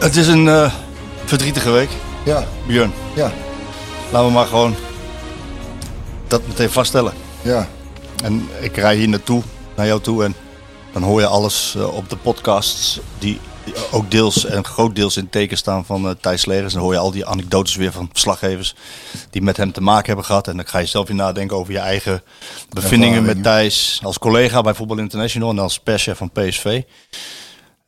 Het is een eh, verdrietige week, Ja, Björn. ja, Laten we maar gewoon dat meteen vaststellen. ja. En ik rij hier naartoe, naar jou toe en dan hoor je alles eh, op de podcasts die ook deels en groot deels in teken staan van eh, Thijs Legers. Dan hoor je al die anekdotes weer van verslaggevers die met hem te maken hebben gehad. En dan ga je zelf weer nadenken over je eigen bevindingen met Thijs als collega bij Voetbal International en als perschef van PSV.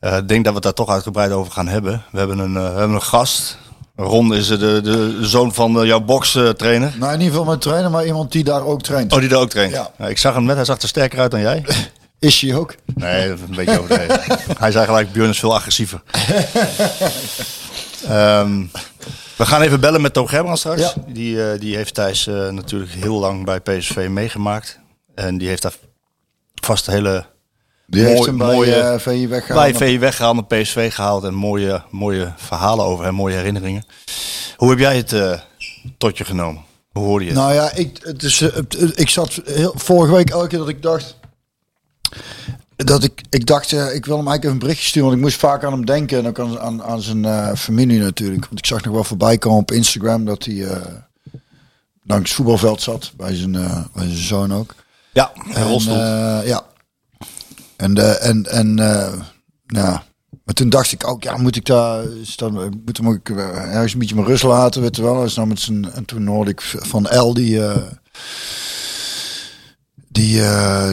Eh, Ik denk dat we het daar toch uitgebreid over gaan hebben. We hebben een, eh, we hebben een gast. Ron is de, de, de zoon van eh, jouw bokstrainer. Nou, in ieder geval mijn trainer, maar iemand die daar ook traint. Oh, die daar ook traint. Ja. Ik zag hem net, hij zag er sterker uit dan jij. Is hij ook? Nee, dat is een beetje overdreven. hij zei gelijk, Björn is veel agressiever. Ehm, we gaan even bellen met Toon Gerbrand straks. Ja. Die, die heeft Thijs natuurlijk heel lang bij PSV meegemaakt. En die heeft daar vast hele Die Mooi- heeft hem bij mooie- eh, VI weggehaald. bij VI weggehaald, naar PSV gehaald. En mooie, mooie verhalen over hem, mooie herinneringen. Hoe heb jij het eh, tot je genomen? Hoe hoorde je het? Nou ja, ik, het is, eh, ik zat heel, vorige week elke keer dat ik dacht... Dat ik, ik dacht, ik wil hem eigenlijk even een berichtje sturen. Want ik moest vaak aan hem denken. En ook aan, aan, aan zijn familie natuurlijk. Want ik zag nog wel voorbij komen op Instagram dat hij langs het voetbalveld zat. Bij zijn, bij zijn zoon ook. ja, eh, ja. En, eh, en, en eh, ja. Maar toen dacht ik ook, ja, moet ik daar, is dat, moet hem ook eh, ergens een beetje mijn rust laten, weet wel. Nou met en toen hoorde ik van El, die, eh, die, eh,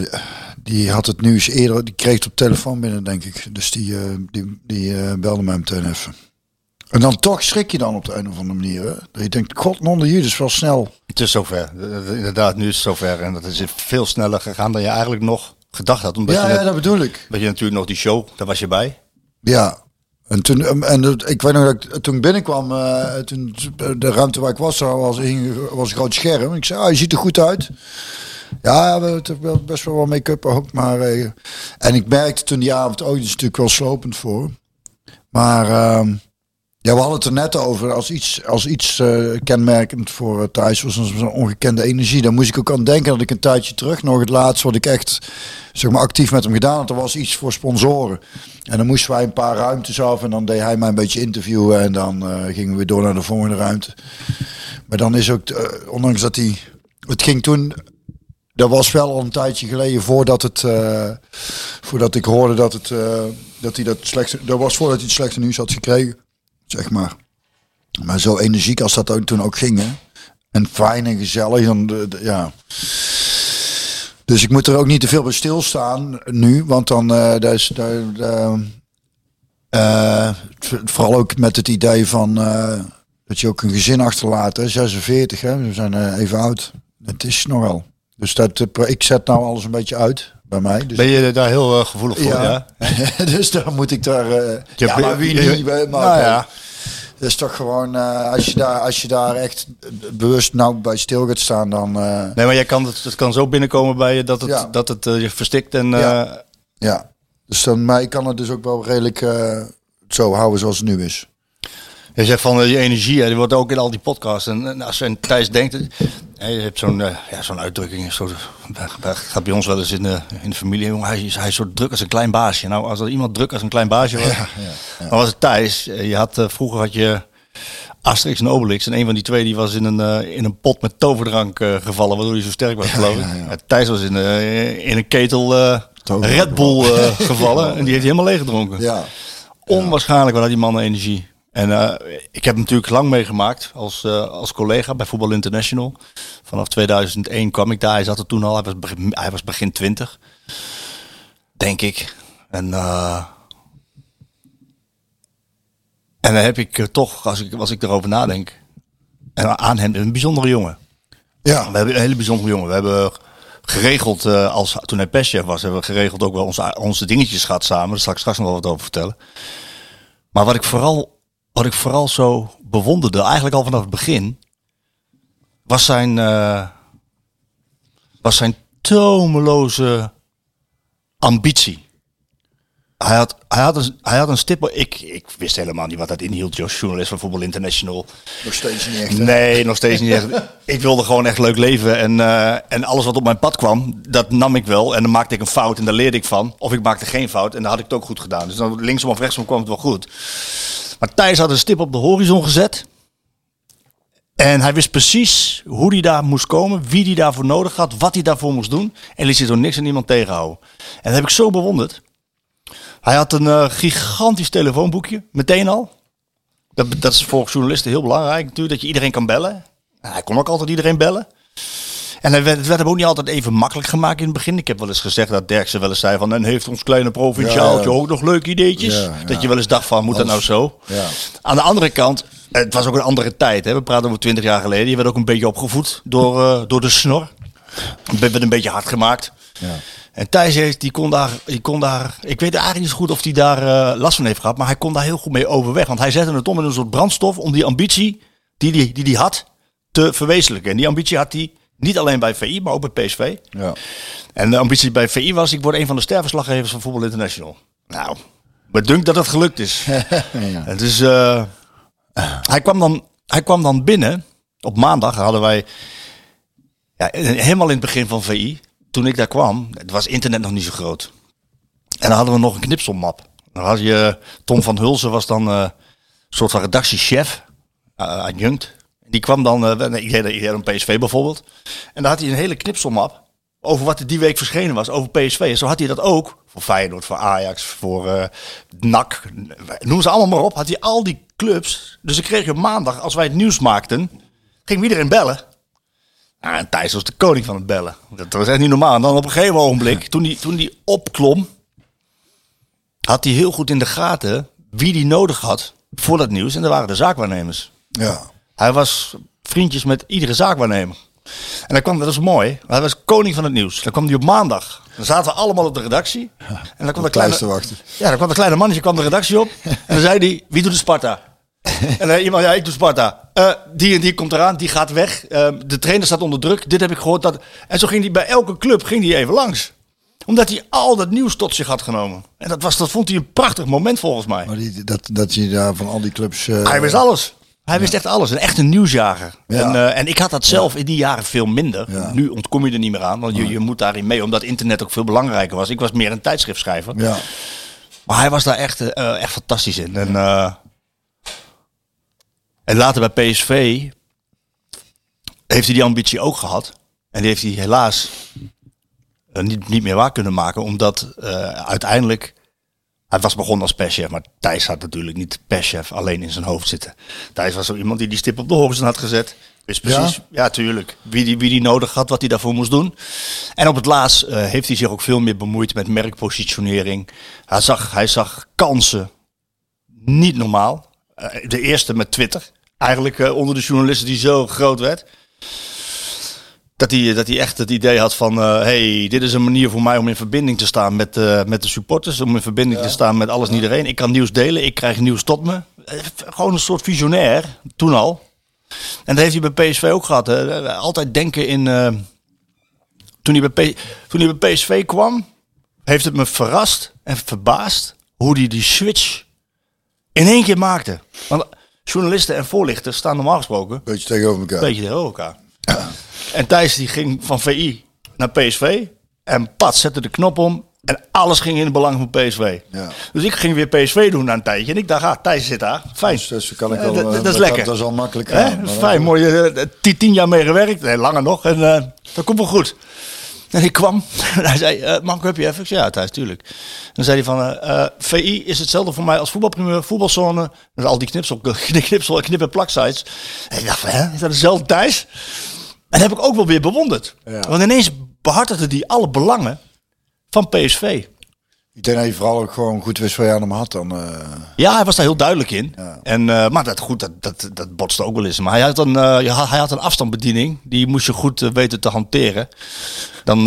die had het nieuws eerder, die kreeg het op telefoon binnen, denk ik. Dus die, eh, die, die eh, belde mij meteen even. En dan toch schrik je dan op de een of andere manier. Hè? Dat je denkt, god, non de is wel snel. Het is zover. Eh, Inderdaad, nu is het zover. En dat is veel sneller gegaan dan je eigenlijk nog gedacht had. Omdat Ja, je, ja, dat bedoel ik. dat je natuurlijk nog die show, daar was je bij. Ja. En toen, um, en dat- ik weet nog dat ik toen ik binnenkwam, eh, toen de ruimte waar ik was, daar was, was een groot scherm. Ik zei, ah, je ziet er goed uit. Ja, we hebben best wel wat make-up ook, maar eh, en ik merkte toen die avond het is natuurlijk wel slopend voor. Maar ehm, ja, we hadden het er net over. Als iets, als iets eh, kenmerkend voor uh, Thijs was zo'n ongekende energie. Dan moest ik ook aan denken dat ik een tijdje terug nog het laatste wat ik echt zeg maar, actief met hem gedaan had. Er was iets voor sponsoren. En dan moesten wij een paar ruimtes af. En dan deed hij mij een beetje interviewen. En dan eh, gingen we weer door naar de volgende ruimte. Maar dan is ook, eh, ondanks dat hij... Het ging toen... Dat was wel al een tijdje geleden voordat het... eh, voordat ik hoorde dat, het, eh, dat hij dat slechte... Dat was voordat hij het slechte nieuws had gekregen zeg maar. Maar zo energiek als dat ook toen ook ging. En fijn en gezellig, dan, de- ja. Dus ik moet er ook niet te veel bij stilstaan nu, want dan, eh daar is, daar, eh, vooral ook met het idee van, eh, dat je ook een gezin achterlaat, hè. 46, hè. We zijn even oud. Het is nogal. Dus dat, ik zet nou alles een beetje uit bij mij. Dus Ben je daar heel eh, gevoelig voor? Ja. ja. dus dan moet ik daar. Je ja, maar wie niet? Maar, Nou ja. Dat is toch gewoon. eh, als, je daar, als je daar echt bewust nou bij stil gaat staan, dan. Nee, maar jij kan het, het kan zo binnenkomen bij je dat het, Ja. dat het je verstikt. En, Ja. ja. Dus dan, maar ik kan het dus ook wel redelijk zo houden zoals het nu is. Je zegt van eh, je energie, die wordt ook in al die podcasts. En, en als aan Thijs denkt, hè, je hebt zo'n eh, ja, zo'n uitdrukking, zo, dat gaat bij ons wel eens in de, in de familie. jongen, Hij is, hij is zo druk als een klein baasje. Nou, als er iemand druk als een klein baasje was, dan was het Thijs. Eh, Je had, eh, vroeger had je Asterix en Obelix. En een van die twee die was in een, eh, in een pot met toverdrank eh, gevallen, waardoor hij zo sterk was, geloof ik. Ja, Thijs was in, eh, in een ketel eh. Red Bull eh, gevallen en die heeft hij helemaal leeggedronken. Ja. Onwaarschijnlijk wat had die man energie. En eh, ik heb natuurlijk lang meegemaakt als, eh, als collega bij Voetbal International. Vanaf 2001 kwam ik daar. Hij zat er toen al. Hij was begin, hij was begin 20. Denk ik. En, eh, en dan heb ik toch, als ik, als ik erover nadenk. En aan hem, een bijzondere jongen. Ja, We hebben een hele bijzondere jongen. We hebben geregeld, als, toen hij perschef was, hebben we geregeld ook wel onze, onze dingetjes gehad samen. Daar zal ik straks nog wel wat over vertellen. Maar wat ik vooral, wat ik vooral zo bewonderde, eigenlijk al vanaf het begin, was zijn, eh, was zijn tomeloze ambitie. Hij had, hij, had een, hij had een stip. Ik, ik wist helemaal niet wat dat inhield, Jos, journalist van Voetbal International. nog steeds niet echt. hè? Nee, nog steeds niet echt. Ik wilde gewoon echt leuk leven. En, eh, en alles wat op mijn pad kwam, dat nam ik wel. En dan maakte ik een fout en daar leerde ik van. Of ik maakte geen fout en dan had ik het ook goed gedaan. Dus dan linksom of rechtsom kwam het wel goed. Maar Thijs had een stip op de horizon gezet. En hij wist precies hoe hij daar moest komen, wie hij daarvoor nodig had, wat hij daarvoor moest doen. En liet zich door niks en niemand tegenhouden. En dat heb ik zo bewonderd. Hij had een eh, gigantisch telefoonboekje, meteen al. Dat, dat is voor journalisten heel belangrijk natuurlijk, dat je iedereen kan bellen. Nou, hij kon ook altijd iedereen bellen. En hij werd, het werd hem ook niet altijd even makkelijk gemaakt in het begin. Ik heb wel eens gezegd dat Derksen wel eens zei van... en heeft ons kleine provinciaaltje Ja, ja. ook nog leuke ideetjes? Ja. Dat je wel eens dacht van, moet dat nou zo? Ja. Aan de andere kant, het was ook een andere tijd. Hè? We praten over twintig jaar geleden. Je werd ook een beetje opgevoed door, eh, door de snor. Je werd een beetje hard gemaakt. En Thijs heeft, die kon daar, die kon daar, ik weet eigenlijk niet zo goed of hij daar eh, last van heeft gehad, maar hij kon daar heel goed mee overweg. Want hij zette het om in een soort brandstof om die ambitie die hij die, die die had te verwezenlijken. En die ambitie had hij niet alleen bij VI, maar ook bij PSV. Ja. En de ambitie bij VI was, ik word een van de sterverslaggevers van Voetbal International. Nou, me dunkt dat dat gelukt is. ja. Dus hij, kwam dan, hij kwam dan binnen. Op maandag hadden wij, ja, helemaal in het begin van VI, toen ik daar kwam, was internet nog niet zo groot. En dan hadden we nog een knipselmap. Dan had je, Tom van Hulsen was dan eh, een soort van redactiechef, uh, adjunct. Die kwam dan, eh, nee, ik deed een PSV bijvoorbeeld. En dan had hij een hele knipselmap over wat er die week verschenen was over PSV. Zo had hij dat ook voor Feyenoord, voor Ajax, voor eh NAC. Noem ze allemaal maar op. Had hij al die clubs. Dus ik kreeg maandag, als wij het nieuws maakten, ging iedereen bellen. Nou, en Thijs was de koning van het bellen. Dat was echt niet normaal. En dan op een gegeven ogenblik, toen hij toen die opklom, had hij heel goed in de gaten wie die nodig had voor dat nieuws. En dat waren de zaakwaarnemers. Ja. Hij was vriendjes met iedere zaakwaarnemer. En dan kwam, dat was mooi, hij was koning van het nieuws. Dan kwam hij op maandag. Dan zaten we allemaal op de redactie. En dan kwam de kleine, te wachten. ja, dan kwam de kleine mannetje kwam de redactie op. En dan zei hij, wie doet de Sparta? En dan iemand, ja, ik doe Sparta. Eh, die en die komt eraan, die gaat weg. Eh, de trainer staat onder druk. Dit heb ik gehoord. Dat... En zo ging hij bij elke club ging hij even langs. Omdat hij al dat nieuws tot zich had genomen. En dat, was, dat vond hij een prachtig moment volgens mij. Maar die, dat, dat je daar van al die clubs... eh, Hij wist alles. Hij wist echt alles. Een echte nieuwsjager. Ja. En, en ik had dat zelf in die jaren veel minder. Nu ontkom je er niet meer aan. Want je, je moet daarin mee. Omdat internet ook veel belangrijker was. Ik was meer een tijdschriftschrijver. Ja. Maar hij was daar echt, echt fantastisch in. En, en later bij PSV heeft hij die ambitie ook gehad. En die heeft hij helaas eh, niet, niet meer waar kunnen maken. Omdat eh, uiteindelijk... Hij was begonnen als perschef, maar Thijs had natuurlijk niet perschef alleen in zijn hoofd zitten. Thijs was zo iemand die die stip op de horizon had gezet. Wist precies, ja, tuurlijk, wie die, wie die nodig had, wat hij daarvoor moest doen. En op het laatst eh, heeft hij zich ook veel meer bemoeid met merkpositionering. Hij zag, hij zag kansen, niet normaal. De eerste met Twitter, eigenlijk eh, onder de journalisten die zo groot werd. Dat hij, dat hij echt het idee had van, eh, hey, dit is een manier voor mij om in verbinding te staan met, eh, met de supporters. Om in verbinding te staan met alles en iedereen. Ik kan nieuws delen, ik krijg nieuws tot me. Eh, Gewoon een soort visionair, toen al. En dat heeft hij bij PSV ook gehad. Hè. Altijd denken in... eh, toen, hij bij P- toen hij bij PSV kwam, heeft het me verrast en verbaasd hoe hij die switch in één keer maakte. Want journalisten en voorlichters staan normaal gesproken Beetje tegenover elkaar. beetje tegenover elkaar. En Thijs die ging van VI naar PSV. En pat zette de knop om. En alles ging in het belang van PSV. Ja. Dus ik ging weer PSV doen na een tijdje. En ik dacht, ah, Thijs zit daar. Fijn. Dus, dus kan ik wel, dat- eh, dat is lekker. Dat is al makkelijk. Aan. Fijn, mooi. eh, tien, jaar mee gewerkt. Nee, langer nog. En eh, dat komt wel goed. En ik kwam en hij zei, uh, Marco, heb je even? Ik zei, ja, thuis, tuurlijk. Dan zei hij van, uh, VI is hetzelfde voor mij als voetbalprimeur, voetbalzone. Dus al die knipsel, knipsel, knip- en plaksites. En ik dacht, hè, is dat dezelfde Thijs? En dat heb ik ook wel weer bewonderd. Ja. Want ineens behartigde hij alle belangen van PSV. Ik denk dat je vooral ook gewoon goed wist waar je aan hem had. Dan, eh, Ja, hij was daar heel duidelijk in. Ja. En, eh, maar dat, goed, dat, dat, dat botste ook wel eens. Maar hij had een, eh, hij had een afstandsbediening. Die moest je goed weten te hanteren. Dan,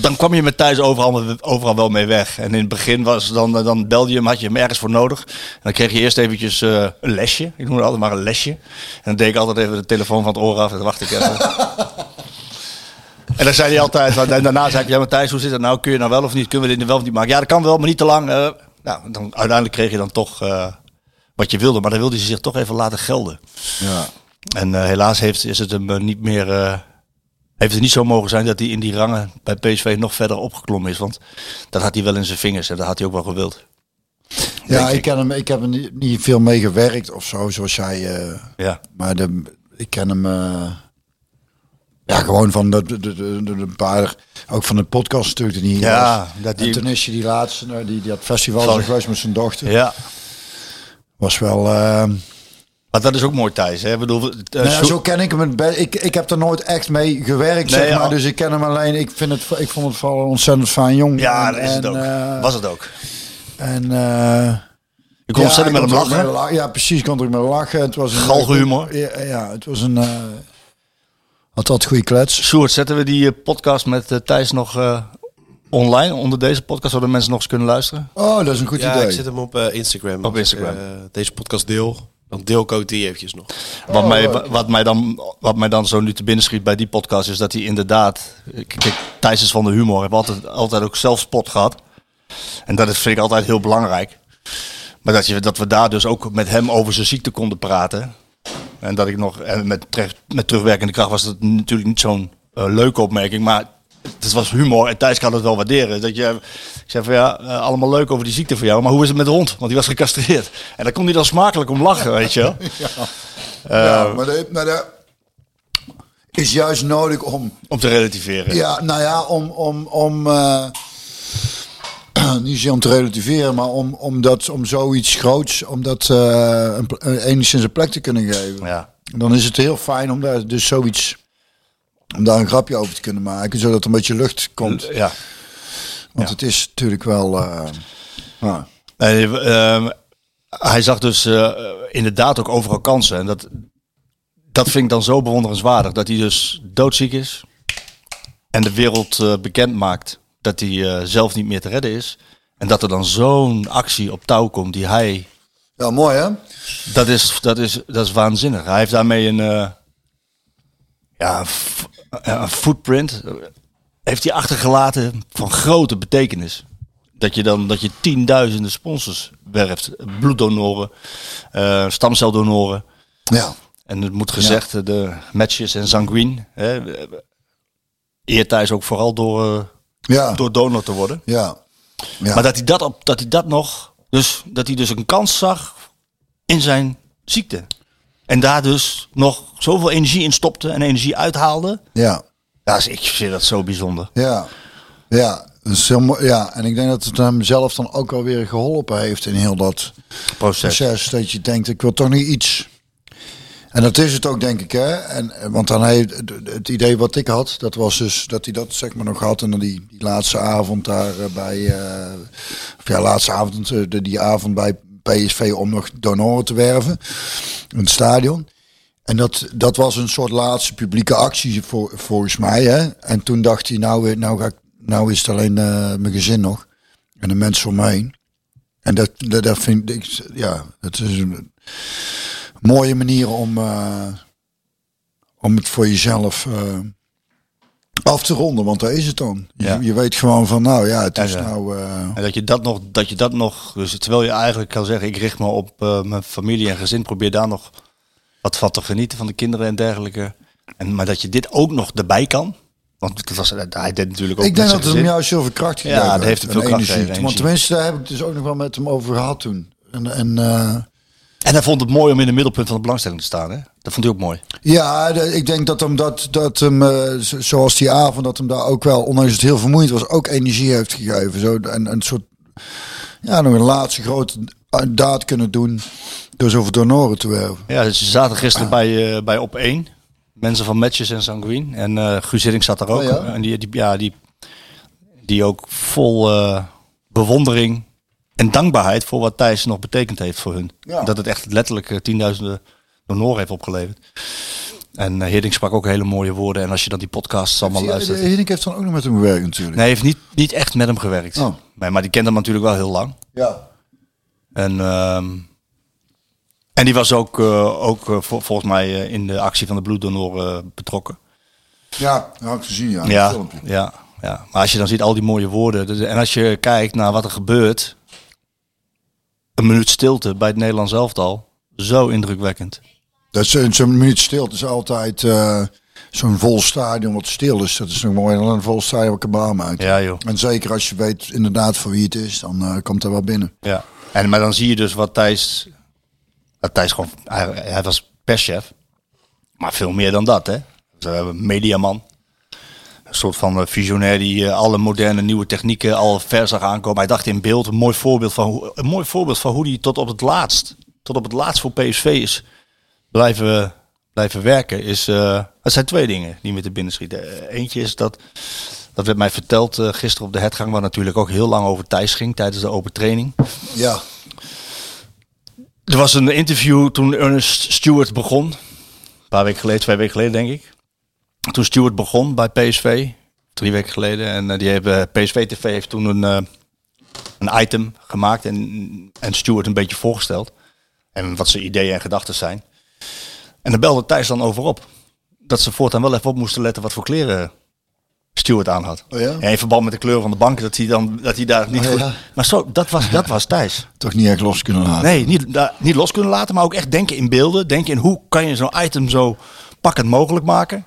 dan kwam je met Thijs overal, overal wel mee weg. En in het begin was dan, dan belde je hem, had je hem ergens voor nodig. En dan kreeg je eerst eventjes een lesje. Ik noem het altijd maar een lesje. En dan deed ik altijd even de telefoon van het oor af. En dan wacht ik even. En dan zei hij altijd, en daarna zei ik, ja maar Thijs, hoe zit het nou? Kun je nou wel of niet? Kunnen we dit wel of niet maken? Ja, dat kan wel, maar niet te lang. Eh, nou, dan, uiteindelijk kreeg je dan toch eh, wat je wilde. Maar dan wilde hij zich toch even laten gelden. ja. En eh, helaas heeft, is het hem niet meer... heeft het niet zo mogen zijn dat hij in die rangen bij PSV nog verder opgeklommen is. Want dat had hij wel in zijn vingers en dat had hij ook wel gewild. ja ik, ik. ken hem, ik heb er niet, niet veel mee gewerkt of zo, zoals jij. Ja, maar de, ik ken hem. Eh, ja, gewoon van de, de, de, de, de paar. Ook van de podcast natuurlijk. Die Ja, was. dat die- En toen is je die laatste, nou, die, die dat festival is geweest met zijn dochter. ja. Was wel. eh, Maar dat is ook mooi Thijs. Hè? Ik bedoel, eh, nou ja, zo- ken ik hem. Ik, ik heb er nooit echt mee gewerkt, Nee, zeg maar. ja. Dus ik ken hem alleen. Ik, vind het, ik vond het vooral een ontzettend fijn jong. ja, En- dat is het ook. eh, Was het ook. En, eh Ik kon ontzettend met ik hem lachen. Ja, precies. Ik kon er ook mee lachen. Het was een Galgenhumor. Ja, ja, het was een. Had dat goede klets. Sjoerd, zetten we die eh, podcast met eh, Thijs nog eh, online onder deze podcast, zodat mensen nog eens kunnen luisteren? Oh, dat is een goed Ja, idee. ik zet hem op Instagram. Op ik, Instagram. deze podcast deel. Dan deel ik ook die eventjes nog. Wat, mij, wat, mij dan, wat mij dan zo nu te binnen schiet bij die podcast is dat hij inderdaad... Kijk, Thijs is van de humor. Heeft altijd, altijd ook zelf spot gehad. En dat is, vind ik altijd heel belangrijk. Maar dat, je, dat we daar dus ook met hem over zijn ziekte konden praten. En dat ik nog... En met, met terugwerkende kracht was dat natuurlijk niet zo'n eh, leuke opmerking. Maar het was humor en Thijs kan het wel waarderen. Dat je, ik zei van ja, eh, allemaal leuk over die ziekte van jou. Maar hoe is het met de hond? Want die was gecastreerd. En daar kon hij dan smakelijk om lachen, weet je wel. ja, maar, de, maar dat is juist nodig om. Om te relativeren. Ja, nou ja, om. om, om eh, niet zozeer om te relativeren, maar om, om, dat, om zoiets groots, om dat eh, een, eh, enigszins een plek te kunnen geven. Ja. Dan is het heel fijn om daar dus zoiets. Om daar een grapje over te kunnen maken, zodat er een beetje lucht komt. Ja. Want Ja. het is natuurlijk wel. Nee, ehm, hij zag dus eh, inderdaad ook overal kansen. En dat, dat vind ik dan zo bewonderenswaardig. Dat hij dus doodziek is. En de wereld eh, bekend maakt dat hij eh, zelf niet meer te redden is. En dat er dan zo'n actie op touw komt die hij... ja, mooi hè? Dat is, dat is, dat is waanzinnig. Hij heeft daarmee een... eh, ja, een footprint. eh, Heeft hij achtergelaten van grote betekenis. Dat je dan dat je tienduizenden sponsors werft. Bloeddonoren, eh, stamceldonoren. Ja. En het moet gezegd, de matches en sanguine. Hè, Thijs ook vooral door, Ja. door donor te worden. Ja. ja. Maar dat hij dat, op, dat hij dat nog, dus dat hij dus een kans zag in zijn ziekte. En daar dus nog zoveel energie in stopte en energie uithaalde. ja. Ja, dus ik vind dat zo bijzonder. Ja, ja, heel mooi. ja. En ik denk dat het hem zelf dan ook wel weer geholpen heeft in heel dat Proces. proces. Dat je denkt, ik wil toch niet iets. En dat is het ook, denk ik. Hè? En, want dan heeft het idee wat ik had, dat was dus dat hij dat zeg maar nog had. En dan die, die laatste avond daar eh, bij, eh, of ja, laatste avond, eh, de, die avond bij PSV om nog donoren te werven in het stadion. En dat, dat was een soort laatste publieke actie voor, volgens mij. Hè? En toen dacht hij, nou, eh, nou, ga ik, nou is het alleen eh, mijn gezin nog. En de mensen om heen. En dat, dat, vind ik, ja, dat is mooie manier om, eh, om het voor jezelf eh, af te ronden. Want daar is het dan. Je, Ja. je weet gewoon van, nou ja, het Ja, is ja. nou... eh, En dat je dat nog, dat je dat nog, dus terwijl je eigenlijk kan zeggen, ik richt me op mijn familie en gezin, probeer daar nog wat van te genieten van de kinderen en dergelijke. En, maar dat je dit ook nog erbij kan. Want het was, hij deed natuurlijk ook ik denk dat het hem juist heel veel kracht Ja, gegeven dat heeft hem veel kracht energie. Want tenminste, daar heb ik het dus ook nog wel met hem over gehad toen. En, en En hij vond het mooi om in het middelpunt van de belangstelling te staan. Hè? Dat vond hij ook mooi. Ja, ik denk dat hem dat, dat hem, eh, zo- zoals die avond, dat hem daar ook wel, ondanks het heel vermoeiend was, ook energie heeft gegeven. Zo, en een soort, ja, nog een laatste grote daad kunnen doen door zoveel donoren te werven. Ja, dus ze zaten gisteren bij, eh, bij Op 1. Mensen van Matches en Sanguine. En eh Guus Hiddink zat daar ook. Oh ja? En die, die, ja, die, die ook vol eh, bewondering en dankbaarheid voor wat Thijs nog betekend heeft voor hun. Ja. Dat het echt letterlijk eh, tienduizenden donoren heeft opgeleverd. En eh, Hiddink sprak ook hele mooie woorden. En als je dan die podcasts allemaal luistert... Hiddink heeft dan ook nog met hem gewerkt natuurlijk. Nee, hij heeft niet, niet echt met hem gewerkt. Oh. Nee, maar die kende hem natuurlijk wel heel lang. Ja. En, ehm, en die was ook, eh, ook eh, vol- volgens mij eh, in de actie van de bloeddonoren eh, betrokken. Ja, dat had ik gezien, ja. Ja, ja, ja. Maar als je dan ziet al die mooie woorden. dus- En als je kijkt naar wat er gebeurt. Een minuut stilte bij het Nederlands elftal. Zo indrukwekkend. Dat is een- zo'n minuut stil. Het is altijd eh, zo'n vol stadion wat stil is. Dat is nog mooier dan een vol stadion wat kabaal maakt. Ja joh. En zeker als je weet inderdaad voor wie het is, dan eh, komt er wel binnen. Ja. En, maar dan zie je dus wat Thijs... Dat Thijs gewoon... Hij, hij was perschef. Maar veel meer dan dat hè. Dus, eh, mediaman. Een soort van eh, visionair die eh, alle moderne nieuwe technieken al ver zag aankomen. Hij dacht in beeld een mooi voorbeeld van hoe, een mooi voorbeeld van hoe hij tot op het laatst, tot op het laatst voor PSV is blijven, blijven werken. Is, eh het zijn twee dingen die me te binnen schieten. Eh, Eentje is dat, dat werd mij verteld eh, gisteren op de hetgang, waar natuurlijk ook heel lang over Thijs ging tijdens de open training. Ja. Er was een interview toen Ernest Stewart begon. Een paar weken geleden, twee weken geleden denk ik. Toen Stewart begon bij PSV. Drie weken geleden. En eh, die hebben, PSV TV heeft toen een, eh, een item gemaakt. En, en Stewart een beetje voorgesteld. En wat zijn ideeën en gedachten zijn. En daar belde Thijs dan over op. Dat ze voortaan wel even op moesten letten wat voor kleren Stewart aan had. Oh ja? En in verband met de kleur van de bank. Dat hij, dan, dat hij daar niet Oh goed... Maar zo, dat was, dat was Thijs. Toch niet echt los kunnen laten. Nee, niet, da- niet los kunnen laten, maar ook echt denken in beelden. Denken in hoe kan je zo'n item zo pakkend mogelijk maken.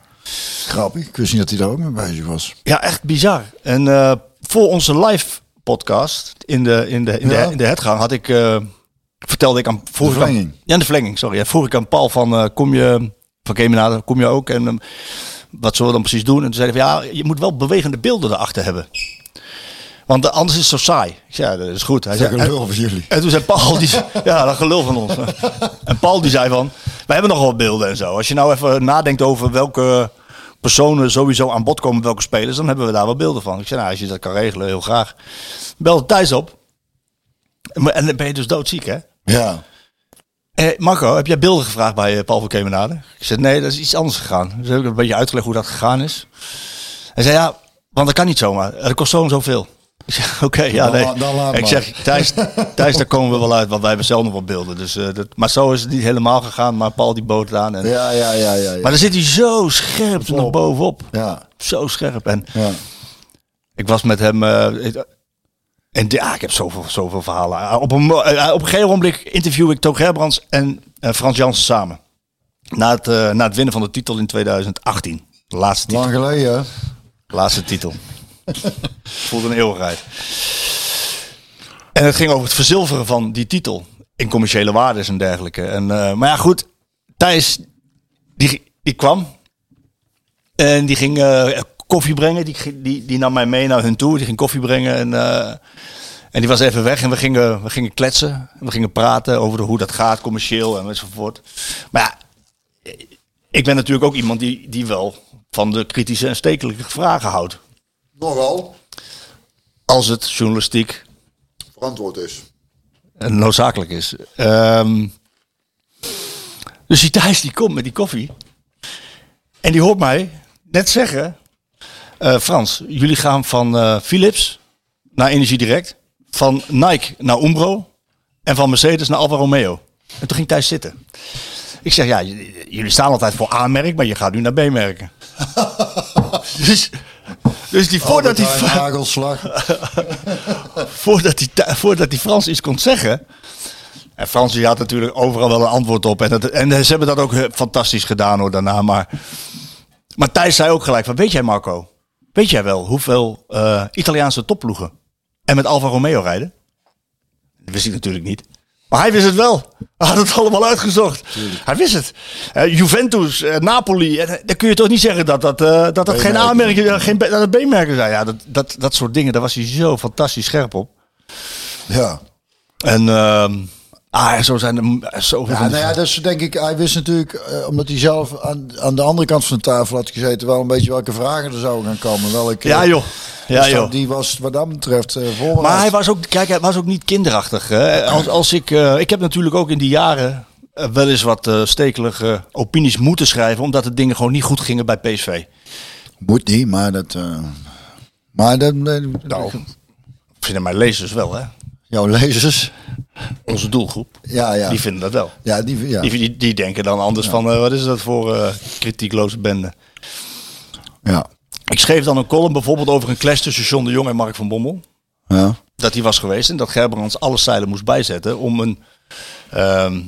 Grappig. Ik wist niet dat hij daar ook mee bezig was. Ja, echt bizar. En eh, voor onze live podcast in de, in de, in Ja. de, in de had ik, eh, vertelde ik aan... vroeg De ik aan- verlenging. ja, de verlenging, sorry. Ja, vroeg ik aan Paul van, eh, kom je, van Kemenade, kom je ook? En ehm, wat zullen we dan precies doen? En toen zei hij van, ja, je moet wel bewegende beelden erachter hebben. Want anders is het zo saai. Ik zei, ja, dat is goed. Hij zei, een en- lul van jullie. en toen zei Paul, die, ja, dat gelul van ons. En Paul die zei van, wij hebben nog wel beelden en zo. Als je nou even nadenkt over welke personen sowieso aan bod komen, welke spelers, dan hebben we daar wel beelden van. Ik zei, nou, als je dat kan regelen, heel graag. Belde Thijs op. En dan ben je dus doodziek, hè? Ja. Eh, Marco, heb jij beelden gevraagd bij eh, Paul van Kemenade? Ik zei, nee, dat is iets anders gegaan. Dus heb ik een beetje uitgelegd hoe dat gegaan is. Hij zei, ja, want dat kan niet zomaar. Dat kost zo en zoveel. Ik zeg, oké, ja, nee. dan ik zeg, Thijs, Thijs, daar komen we wel uit, want wij hebben zelf nog wat beelden. Dus, eh, dat, maar zo is het niet helemaal gegaan, maar Paul die bood het aan. En, Ja, ja, ja, ja. ja. Maar dan zit hij zo scherp er nog bovenop. ja. Zo scherp. En ja. ik was met hem. eh, en ja, ik heb zoveel, zoveel verhalen. Ah, Op een, eh, op een gegeven moment interview ik Toon Gerbrands en Frans Jansen samen. Na het, na het winnen van de titel in 2018. De laatste titel. Lang geleden? Laatste titel. Voelde een eeuwigheid. En het ging over het verzilveren van die titel. In commerciële waardes en dergelijke. En, eh, maar ja, goed. Thijs, die, die kwam. En die ging eh, koffie brengen. Die, die, die nam mij mee naar hun toe. Die ging koffie brengen. En, eh, en die was even weg. En we gingen, we gingen kletsen. En we gingen praten over hoe dat gaat, commercieel en enzovoort. Maar ja, ik ben natuurlijk ook iemand die, die wel van de kritische en stekelijke vragen houdt. Nogal. Als het journalistiek Verantwoord is. eh, noodzakelijk is. Dus die Thijs die komt met die koffie. En die hoort mij net zeggen... eh, Frans, jullie gaan van eh, Philips naar Energie Direct. Van Nike naar Umbro. En van Mercedes naar Alfa Romeo. En toen ging Thijs zitten. Ik zeg, ja, jullie staan altijd voor A-merk, maar je gaat nu naar B-merken. dus, dus die voordat die... Albert Heijn, Hagelslag. voordat die, Thu- voordat die Frans iets kon zeggen. En Frans die had natuurlijk overal wel een antwoord op. En, dat, en ze hebben dat ook eh, fantastisch gedaan hoor daarna. Maar, maar Thijs zei ook gelijk van, weet jij Marco, weet jij wel hoeveel eh, Italiaanse topploegen en met Alfa Romeo rijden? Dat wist ik natuurlijk niet. Maar hij wist het wel. Hij had het allemaal uitgezocht. Hij wist het. Eh, Juventus, eh, Napoli. En, eh, dan kun je toch niet zeggen dat dat, dat, dat geen aanmerken, geen, dat het B-merken zijn. Ja, dat, dat, dat soort dingen, daar was hij zo fantastisch scherp op. Ja. En ehm, ah, zo zijn er zoveel Ja, nou ja, dus denk ik, hij wist natuurlijk, eh, omdat hij zelf aan, aan de andere kant van de tafel had gezeten, wel een beetje welke vragen er zouden gaan komen. Welke, Ja joh. Ja dus joh. Die was wat dat betreft eh voorbereid. Maar hij was ook, kijk, hij was ook niet kinderachtig. Hè? Als, als ik, eh, ik heb natuurlijk ook in die jaren eh, wel eens wat eh, stekelige opinies moeten schrijven, omdat de dingen gewoon niet goed gingen bij PSV. Moet niet, maar dat... eh, maar dat, eh, Nou, vinden mijn lezers wel, hè? jouw lezers, Onze doelgroep. ja, ja. Die vinden dat wel. ja, die, ja. Die, die, die denken dan anders van, eh, wat is dat voor eh, kritiekloze bende? ja. Ik schreef dan een column bijvoorbeeld over een clash tussen John de Jong en Mark van Bommel. ja. dat hij was geweest en dat Gerbrands alle zeilen moest bijzetten om een, ehm,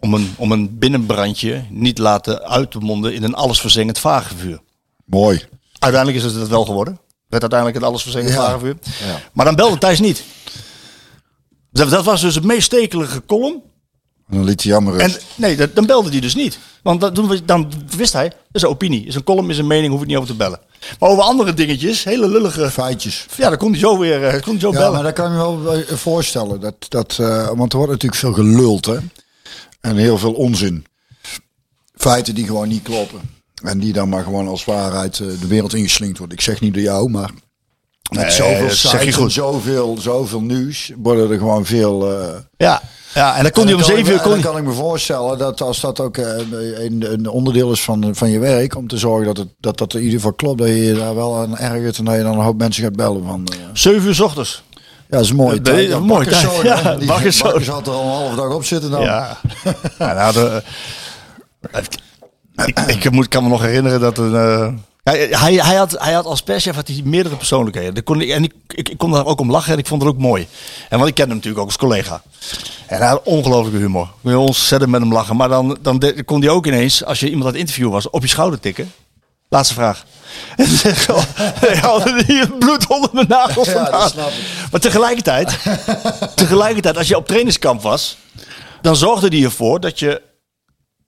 om een, om een binnenbrandje niet laten uitmonden in een allesverzengend vagevuur. Mooi. Uiteindelijk is het het wel geworden. Werd uiteindelijk het allesverzengend Ja. vagevuur. Ja. Maar dan belde Thijs niet. Dat, dat was dus het meest stekelige column. Dan liet hij jammer En nee, dat, dan belde hij dus niet. Want dat, dan wist hij, dat is een opinie. Is een column, is een mening, hoef ik niet over te bellen. Maar over andere dingetjes, hele lullige... Feitjes. Ja, dan kon hij zo weer eh, kon hij zo Ja, bellen. maar dat kan je wel eh, voorstellen. Dat, dat, eh, want er wordt natuurlijk veel geluld, hè. En heel veel onzin. Feiten die gewoon niet kloppen. En die dan maar gewoon als waarheid de wereld ingeslingd worden. Ik zeg niet door jou, maar... Met Nee, zoveel je sites en zoveel, zoveel nieuws worden er gewoon veel... eh, Ja, ja, en dan kon hij om zeven uur... Kon dan kan ik me voorstellen dat als dat ook eh, een, een onderdeel is van, van je werk, om te zorgen dat het, dat, dat in ieder geval klopt, dat je je daar wel aan ergert en dat je dan een hoop mensen gaat bellen van... eh, Zeven uur 's ochtends. ja, dat is tijd. dat is hè. Ja, Die bakkers zo. bakkers had er al een halve dag op zitten dan. Ja. ja nou, de, ik, ik moet, kan me nog herinneren dat een... eh, hij, hij, hij, had, hij had als perschef had hij meerdere persoonlijkheden. Kon ik, en ik, ik, ik kon daar ook om lachen en ik vond het ook mooi. En want ik ken hem natuurlijk ook als collega. En hij had ongelooflijke humor. Kon je ontzettend met hem lachen. Maar dan, dan de- kon hij ook ineens, als je iemand aan het interview was, op je schouder tikken. Laatste vraag. En dan zeg je, oh, ik haalde hier het bloed onder mijn nagels vandaan. ik. Maar tegelijkertijd, tegelijkertijd, als je op trainingskamp was, dan zorgde hij ervoor dat je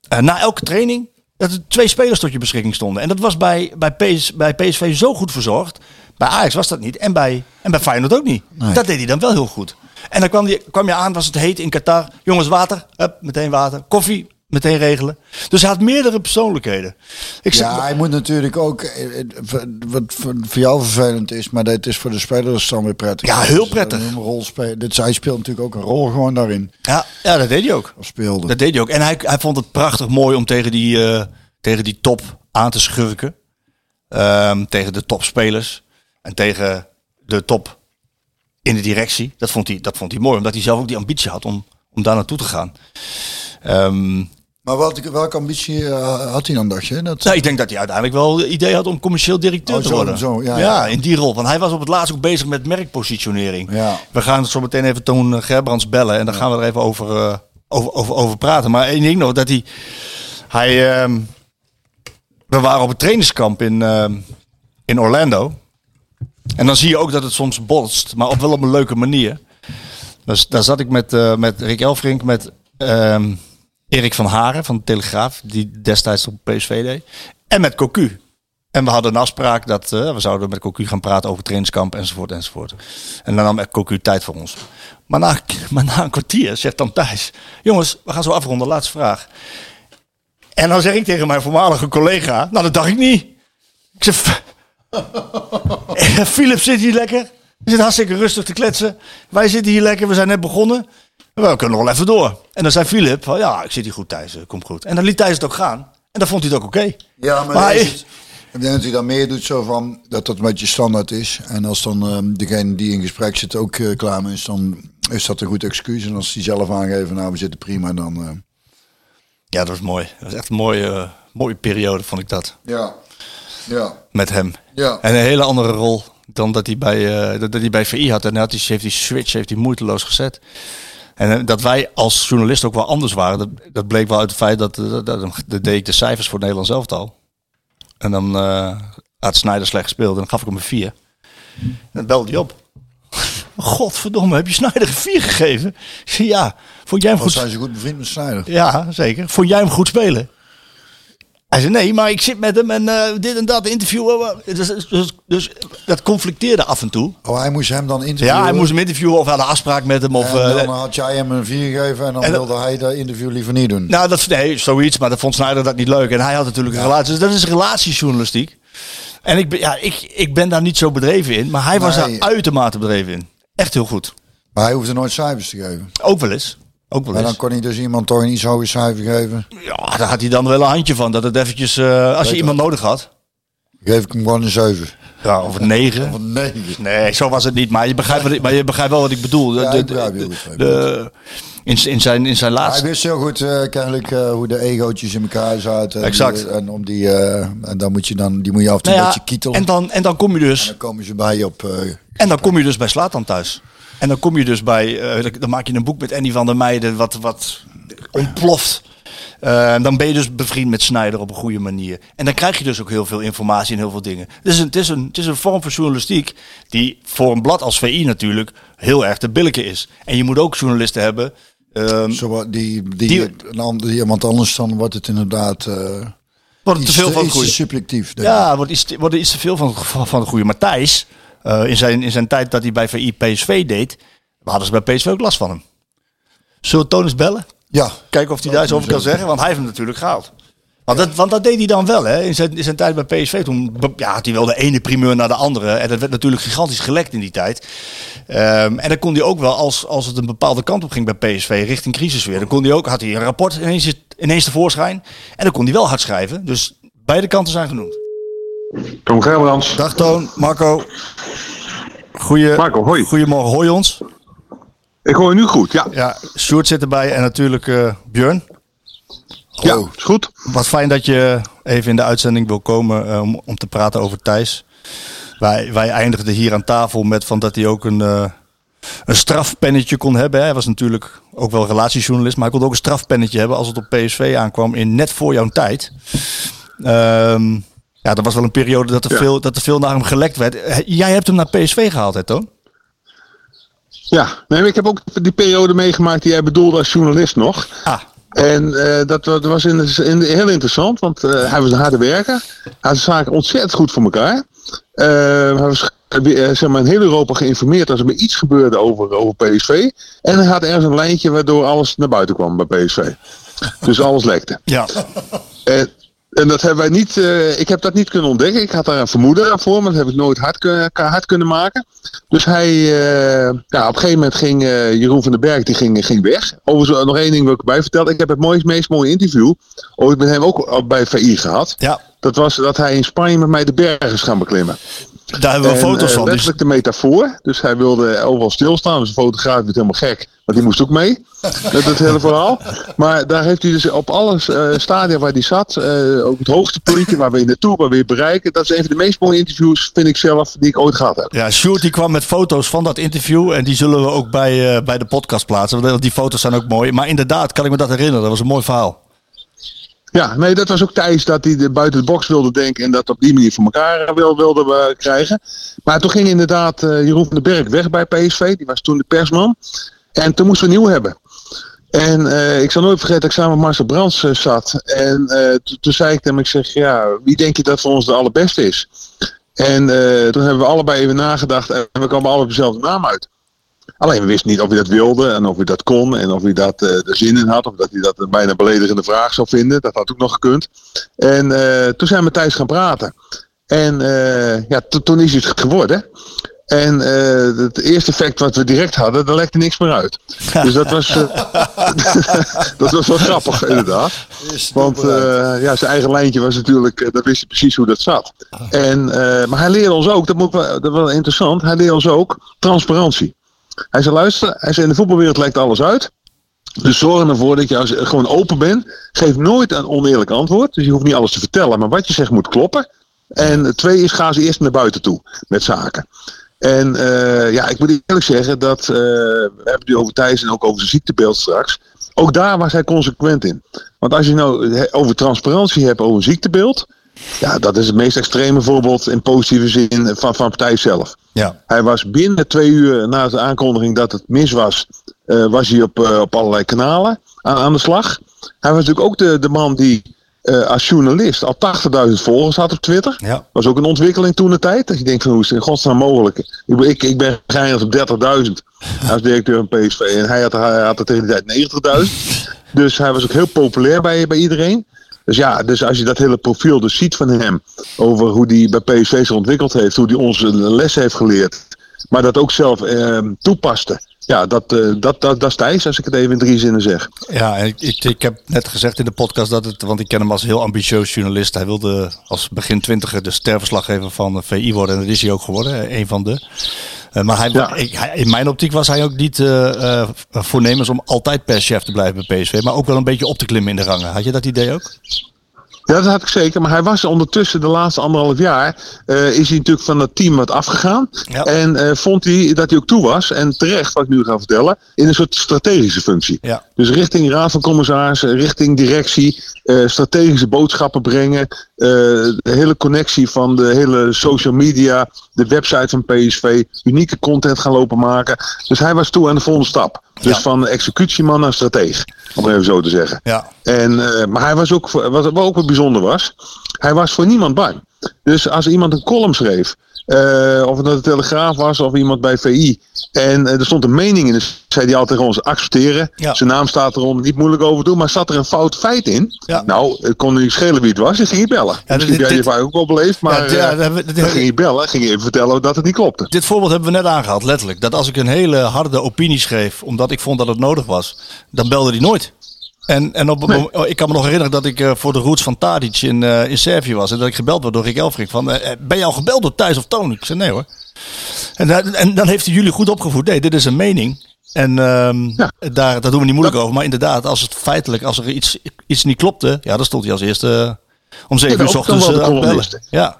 eh, na elke training dat er twee spelers tot je beschikking stonden. En dat was bij, bij, PS, bij PSV zo goed verzorgd. Bij Ajax was dat niet. En bij, en bij Feyenoord ook niet. Dat deed hij dan wel heel goed. En dan kwam, die, kwam je aan, was het heet in Qatar. Jongens, water. Hup, meteen water. Koffie, meteen regelen. Dus hij had meerdere persoonlijkheden. Ik zeg, Ja, hij moet natuurlijk ook, eh, eh, wat voor jou vervelend is, maar dat is voor de spelers dan weer prettig. Ja, heel Dus, eh, prettig. Een rol spelen. Dit, hij speelt natuurlijk ook een rol gewoon daarin. ja, ja, dat deed hij ook. Of speelde. Dat deed hij ook. En hij, hij vond het prachtig mooi om tegen die, tegen die top aan te schurken. Ehm, tegen de topspelers. En tegen de top in de directie. Dat vond hij, dat vond hij mooi. Omdat hij zelf ook die ambitie had om, om daar naartoe te gaan. Ehm, Maar wat, welke ambitie eh, had hij dan, dacht je? Dat, nou, ik denk dat hij uiteindelijk wel het idee had om commercieel directeur Oh, te zo, worden. zo, ja, ja. in die rol. Want hij was op het laatst ook bezig met merkpositionering. Ja. We gaan zo meteen even Toon Gerbrands bellen. En dan gaan we er even over, eh, over, over, over praten. Maar één ding nog, dat hij... hij ehm, we waren op een trainingskamp in, ehm, in Orlando. En dan zie je ook dat het soms botst. Maar op wel op een leuke manier. Dus daar zat ik met, eh, met Rick Elfrink, met ehm, Erik van Haren van de Telegraaf. Die destijds op PSV deed. En met Cocu. En we hadden een afspraak dat eh, we zouden met Cocu gaan praten over trainingskamp enzovoort enzovoort. En dan nam Cocu tijd voor ons. Maar na, maar na een kwartier zegt dan Thijs, jongens, we gaan zo afronden, laatste vraag. En dan zeg ik tegen mijn voormalige collega, nou dat dacht ik niet. Ik zeg, Philip zit hier lekker. We zitten hartstikke rustig te kletsen. Wij zitten hier lekker, we zijn net begonnen. We kunnen nog wel even door. En dan zei Philip, van, ja, ik zit hier goed Thijs, eh, komt goed. En dan liet Thijs het ook gaan. En dan vond hij het ook oké. Ja, maar, Maar ik- denk dat hij dan meer doet zo van dat dat een beetje standaard is. En als dan ehm, degene die in gesprek zit ook eh, klaar is, dan is dat een goed excuus. En als die zelf aangeven, nou we zitten prima, dan... eh, Ja, dat was mooi. Dat was echt een mooie, mooie periode, vond ik dat. ja, ja, Met hem. ja. En een hele andere rol dan dat hij bij, dat, dat hij bij VI had. En hij had die, heeft die switch heeft hij moeiteloos gezet. En eh, dat wij als journalist ook wel anders waren. Dat, dat bleek wel uit het feit dat, dat, dat, dat deed ik de cijfers voor het Nederlands elftal. En dan eh, had Snyder slecht gespeeld en dan gaf ik hem een vier. En dan belde hij op. Godverdomme, heb je Snyder een 4 gegeven? Ja. Vond jij hem Wat goed? zijn ze goed bevriend met Snyder? Ja, zeker. Vond jij hem goed spelen? Hij zei, nee, maar ik zit met hem en eh, dit en dat, interview. eh, eh. Dus, dus, dus dat conflicteerde af en toe. Oh, hij moest hem dan interviewen. Ja, hij moest hem interviewen of had een afspraak met hem. Of, En dan had jij hem een 4 gegeven en dan En dat- wilde hij dat interview liever niet doen. Nou, dat, nee, zoiets, maar dat vond Snyder dat niet leuk. En hij had natuurlijk een relatie. Dus dat is relatiejournalistiek. En ik ben, ja, ik, ik ben daar niet zo bedreven in, maar hij was Nee. daar uitermate bedreven in. Echt heel goed. Maar hij hoefde nooit cijfers te geven. Ook wel eens. Ook wel En dan eens. kon hij dus iemand toch een iets hoger cijfer geven. Ja, daar had hij dan wel een handje van. Dat het eventjes, eh, als je iemand nodig had. Geef ik hem gewoon een 7. Ja, of een negen. Of een 9. Nee, zo was het niet. Maar je begrijpt, wat ik, maar je begrijpt wel wat ik bedoel. Ja, ik begrijp de- goed. de- in, in, zijn, in zijn Hij laatste... wist heel goed eh, kennelijk eh, hoe de egootjes in elkaar zaten. En Exact. die- en, om die, eh, en dan moet je dan, die moet je af en toe Nou een ja, beetje kietelen. en, dan, en dan kom je dus... dan komen ze bij je op. En dan kom je dus bij Slatan thuis. En dan kom je dus bij, eh, dan maak je een boek met Andy van der Meijden wat, wat ontploft. Eh, dan ben je dus bevriend met Snyder op een goede manier. En dan krijg je dus ook heel veel informatie en heel veel dingen. Dus het is een, het is een vorm van journalistiek die voor een blad als VI natuurlijk heel erg te billijken is. En je moet ook journalisten hebben. zo, wat- die, die, Die- een ander, iemand anders, dan wordt het inderdaad eh wordt het te veel te, van het goede. subjectief. denk. Ja, wordt iets, wordt er iets te veel van, van, van het goede. Maar Thijs, eh, in, zijn, in zijn tijd dat hij bij VI PSV deed, hadden ze bij PSV ook last van hem. Zullen we Toon eens bellen? ja. Kijken of hij daar iets over kan zeggen, want hij heeft hem natuurlijk gehaald. Want dat, want dat deed hij dan wel, hè? In zijn, in zijn tijd bij PSV. Toen ja, had hij wel de ene primeur naar de andere. En dat werd natuurlijk gigantisch gelekt in die tijd. Ehm, en dan kon hij ook wel, als, als het een bepaalde kant op ging bij PSV, richting crisis weer. Dan kon hij ook, had hij een rapport ineens, ineens tevoorschijn. En dan kon hij wel hard schrijven. Dus beide kanten zijn genoemd. Tom Gerbrands. Dag Toon, Marco. Goeie, Marco, hoi. Goedemorgen, hoi ons. Ik hoor je nu goed, ja. Ja, Sjoerd zit erbij en natuurlijk eh Björn. Ja, Oh. is goed. Wat fijn dat je even in de uitzending wil komen eh, om, om te praten over Thijs. Wij, wij eindigden hier aan tafel met van dat hij ook een, eh, een strafpennetje kon hebben. hè. Hij was natuurlijk ook wel relatiejournalist, maar hij kon ook een strafpennetje hebben als het op PSV aankwam in net voor jouw tijd. Ehm, ja, dat was wel een periode dat er, Ja. veel, dat er veel naar hem gelekt werd. Eh, Jij hebt hem naar PSV gehaald, hè Toon? Ja, nee, ik heb ook die periode meegemaakt die jij bedoelde als journalist nog. Ah, En eh, dat, dat was in heel interessant, want eh, hij was een harde werker. Hij had de zaken ontzettend goed voor elkaar. Eh, hij was zeg maar, in heel Europa geïnformeerd als er maar iets gebeurde over, over PSV. En hij had ergens een lijntje waardoor alles naar buiten kwam bij PSV. Dus alles lekte. ja. En, en dat hebben wij niet, eh, ik heb dat niet kunnen ontdekken. Ik had daar een vermoeden aan voor, maar dat heb ik nooit hard, kun- hard kunnen maken. Dus hij, eh, ja, op een gegeven moment ging eh, Jeroen van den Berg die ging, ging weg. Overigens nog één ding wil ik erbij vertellen. Ik heb het mooist, meest mooie interview ooit met hem ook al bij VI gehad. ja, Dat was dat hij in Spanje met mij de bergen is gaan beklimmen. Daar hebben we En, foto's eh, van. Dus, letterlijk de metafoor. Dus hij wilde overal stilstaan. Dus de fotograaf werd helemaal gek. Want die moest ook mee. Met het hele verhaal. Maar daar heeft hij dus op alle eh, stadia waar hij zat. eh, ook het hoogtepuntje waar we in naartoe, waar we weer bereiken. Dat is een van de meest mooie interviews, vind ik zelf, die ik ooit gehad heb. Ja, Sjoerd die kwam met foto's van dat interview. En die zullen we ook bij, bij de podcast plaatsen. Want die foto's zijn ook mooi. Maar inderdaad, kan ik me dat herinneren. Dat was een mooi verhaal. Ja, nee, dat was ook Thijs dat hij buiten de box wilde denken. En dat op die manier voor elkaar eh, wil, wilde eh, krijgen. Maar toen ging inderdaad eh, Jeroen van den Berg weg bij PSV. Die was toen de persman. En toen moesten we nieuw hebben. En ik zal nooit vergeten dat ik samen met Marcel Brands zat. En toen zei ik hem, ik zeg, ja, wie denk je dat voor ons de allerbeste is? En toen hebben we allebei even nagedacht en we kwamen allemaal op dezelfde naam uit. Alleen we wisten niet of hij dat wilde en of hij dat kon en of hij dat eh, er zin in had. Of dat hij dat een bijna beledigende vraag zou vinden. Dat had ook nog gekund. En eh, toen zijn we met Thijs gaan praten. En eh, ja, to- toen is het geworden. En het eerste effect wat we direct hadden, daar lekte niks meer uit. Dus dat was, dat was wel grappig, inderdaad. Want ja, zijn eigen lijntje was natuurlijk, dat wist hij precies hoe dat zat. En, eh, maar hij leerde ons ook, dat, moet dat is wel interessant, hij leerde ons ook transparantie. Hij zei, luister, hij zei, in de voetbalwereld lijkt alles uit. Dus zorg ervoor dat je als gewoon open bent. Geef nooit een oneerlijk antwoord. Dus je hoeft niet alles te vertellen, maar wat je zegt moet kloppen. En twee is, ga ze eerst naar buiten toe met zaken. En eh, ja, ik moet eerlijk zeggen dat, eh, we hebben het nu over Thijs en ook over zijn ziektebeeld straks. Ook daar was hij consequent in. Want als je nou over transparantie hebt over een ziektebeeld, Ja, dat is het meest extreme voorbeeld in positieve zin van, van partij zelf. Ja. Hij was binnen twee uur na de aankondiging dat het mis was, eh, was hij op, eh, op allerlei kanalen aan, aan de slag. Hij was natuurlijk ook de, de man die eh, als journalist al 80.000 volgers had op Twitter. Ja. Was ook een ontwikkeling toen de tijd. Dat je denkt van hoe is het in godsnaam mogelijk? Ik, ben- ik, ik ben geëindigd op 30.000 als directeur van PSV. En hij had, hij had er tegen die tijd 90.000. Dus hij was ook heel populair bij, bij iedereen. Dus ja, dus als je dat hele profiel dus ziet van hem. Over hoe hij bij PSV zich ontwikkeld heeft. Hoe hij ons een les heeft geleerd. Maar dat ook zelf eh, toepaste. Ja, dat, eh, dat, dat, dat is Thijs, als ik het even in drie zinnen zeg. Ja, ik, ik, heb net gezegd in de podcast dat het, want ik ken hem als heel ambitieus journalist. Hij wilde als begin twintiger de sterverslaggever van de VI worden. En dat is hij ook geworden, eh, een van de. Eh, maar hij, Ja. ik, hij- in mijn optiek was hij ook niet eh, eh, voornemens om altijd perschef te blijven bij PSV. Maar ook wel een beetje op te klimmen in de rangen. Had je dat idee ook? Ja, dat had ik zeker. Maar hij was ondertussen de laatste anderhalf jaar. is hij natuurlijk van het team wat afgegaan. Ja. En vond hij dat hij ook toe was. En terecht, wat ik nu ga vertellen. In een soort strategische functie. Ja. Dus richting raad van commissarissen, richting directie. strategische boodschappen brengen. Eh, de hele connectie van de hele social media. De website van PSV. Unieke content gaan lopen maken. Dus hij was toe aan de volgende stap. Dus Ja. van executieman naar strateeg. Om even zo te zeggen. Ja. En, eh, maar hij was ook, wat, wat ook wat bijzonder was, hij was voor niemand bang. Dus als iemand een column schreef, eh, of het nou de Telegraaf was of iemand bij VI, en eh, er stond een mening in, dus zei hij altijd tegen ons accepteren. Ja. Zijn naam staat eronder, niet moeilijk over doen, maar zat er een fout feit in? Ja. Nou, het kon niet schelen wie het was, dan ging je bellen. dit- Misschien heb je vaak ook wel beleefd, maar Ja, eh, ja, dan ging je bellen, ging je even vertellen dat het niet klopte. Dit voorbeeld hebben we net aangehaald, letterlijk. Dat als ik een hele harde opinie schreef, omdat ik vond dat het nodig was, dan belde hij nooit. En, en op, oh, ik kan me nog herinneren dat ik eh, voor de roots van Tadic in, eh, in Servië was. En dat ik gebeld werd door Rick Elfrink van, eh, ben je al gebeld door Thijs of Toon? Ik zei, nee hoor. En, en dan heeft hij jullie goed opgevoed. Nee, dit is een mening. En ehm, Ja. daar, daar doen we niet moeilijk over. Maar inderdaad, als het feitelijk, als er iets, iets niet klopte, ja, dan stond hij als eerste om zeven Ja, uur 's ochtends het bellen. Ja.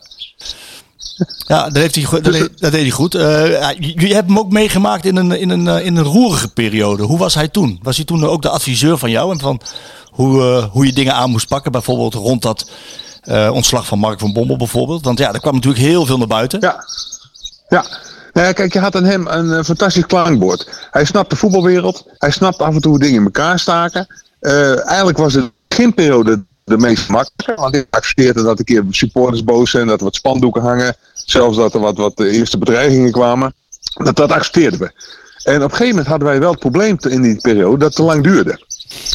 Ja, dat, heeft hij, dat, Dus- deed, dat deed hij goed. Ja, je, je hebt hem ook meegemaakt in een, in, een, eh, in een roerige periode. Hoe was hij toen? Was hij toen ook de adviseur van jou? En van hoe, eh, hoe je dingen aan moest pakken? Bijvoorbeeld rond dat ontslag van Mark van Bommel bijvoorbeeld. Want ja, er kwam natuurlijk heel veel naar buiten. Ja. Ja. Nou ja, kijk, je had aan hem een fantastisch klankbord. Hij snapt de voetbalwereld. Hij snapt af en toe hoe dingen in elkaar staken. Eigenlijk was de beginperiode de meest makkelijke. Want hij accepteerde dat een keer supporters boos zijn. Dat er wat spandoeken hangen. Zelfs dat er wat, wat de eerste bedreigingen kwamen. Dat, dat accepteerden we. En op een gegeven moment hadden wij wel het probleem in die periode dat het te lang duurde.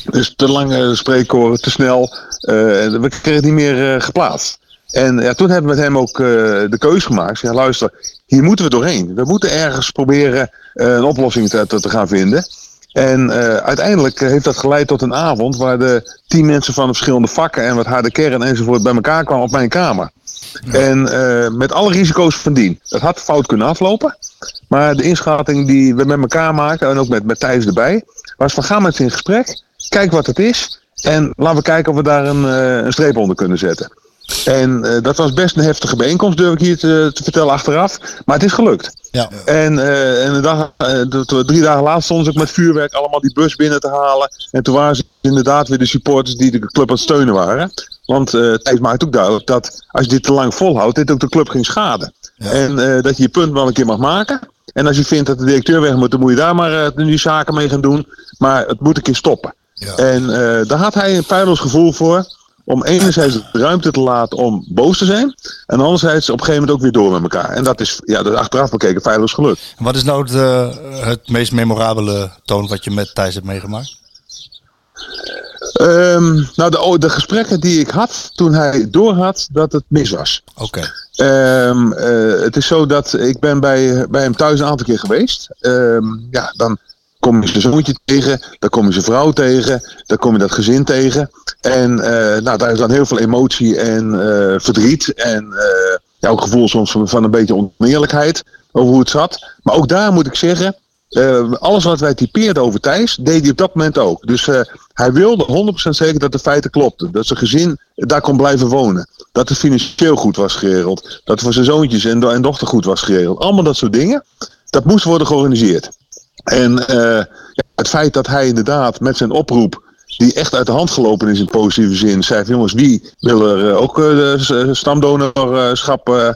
Dus te lange spreekkoren, te snel. eh, we kregen het niet meer eh, geplaatst. En ja, toen hebben we met hem ook eh, de keuze gemaakt. Ja, luister, hier moeten we doorheen. We moeten ergens proberen een oplossing te, te, gaan vinden. En uiteindelijk heeft dat geleid tot een avond waar de tien mensen van de verschillende vakken en wat harde kern enzovoort bij elkaar kwamen op mijn kamer. En eh, met alle risico's van dien. Dat had fout kunnen aflopen. Maar de inschatting die we met elkaar maken, en ook met, met Thijs erbij, was van ga met ze in gesprek. Kijk wat het is. En laten we kijken of we daar een, eh, een streep onder kunnen zetten. En eh, dat was best een heftige bijeenkomst, durf ik hier te, te vertellen achteraf. Maar het is gelukt. Ja. En, eh, en de dag, eh, drie dagen later stonden ze ook met vuurwerk allemaal die bus binnen te halen. En toen waren ze inderdaad weer de supporters die de club aan het steunen waren. Want eh Thijs maakt ook duidelijk dat als je dit te lang volhoudt, dit ook de club ging schaden. En eh, dat je je punt wel een keer mag maken. En als je vindt dat de directeur weg moet, dan moet je daar maar eh, nu zaken mee gaan doen. Maar het moet een keer stoppen. En daar had hij een feilloos gevoel voor. Om enerzijds de ruimte te laten om boos te zijn. En anderzijds op een gegeven moment ook weer door met elkaar. En dat is, ja, dat is achteraf bekeken feilloos gelukt. En Wat is nou het, het meest memorabele toon wat je met Thijs hebt meegemaakt? Ehm, nou, de, oh, de gesprekken die ik had toen hij doorhad dat het mis was. Oké. Ehm, eh, het is zo dat ik ben bij, bij hem thuis een aantal keer geweest. Ehm, ja, dan kom je zijn zoontje tegen, dan kom je zijn vrouw tegen, dan kom je dat gezin tegen. En eh, nou, daar is dan heel veel emotie en eh, verdriet en ja, ook gevoel soms van, van een beetje oneerlijkheid over hoe het zat. Maar ook daar moet ik zeggen, alles wat wij typeerden over Thijs, deed hij op dat moment ook. Dus hij wilde 100% zeker dat de feiten klopten. Dat zijn gezin daar kon blijven wonen. Dat het financieel goed was geregeld. Dat het voor zijn zoontjes en, do- en dochter goed was geregeld. Allemaal dat soort dingen. Dat moest worden georganiseerd. En eh, het feit dat hij inderdaad met zijn oproep die echt uit de hand gelopen is in positieve zin. Zei jongens, wie wil er eh, ook s- stamdonorschap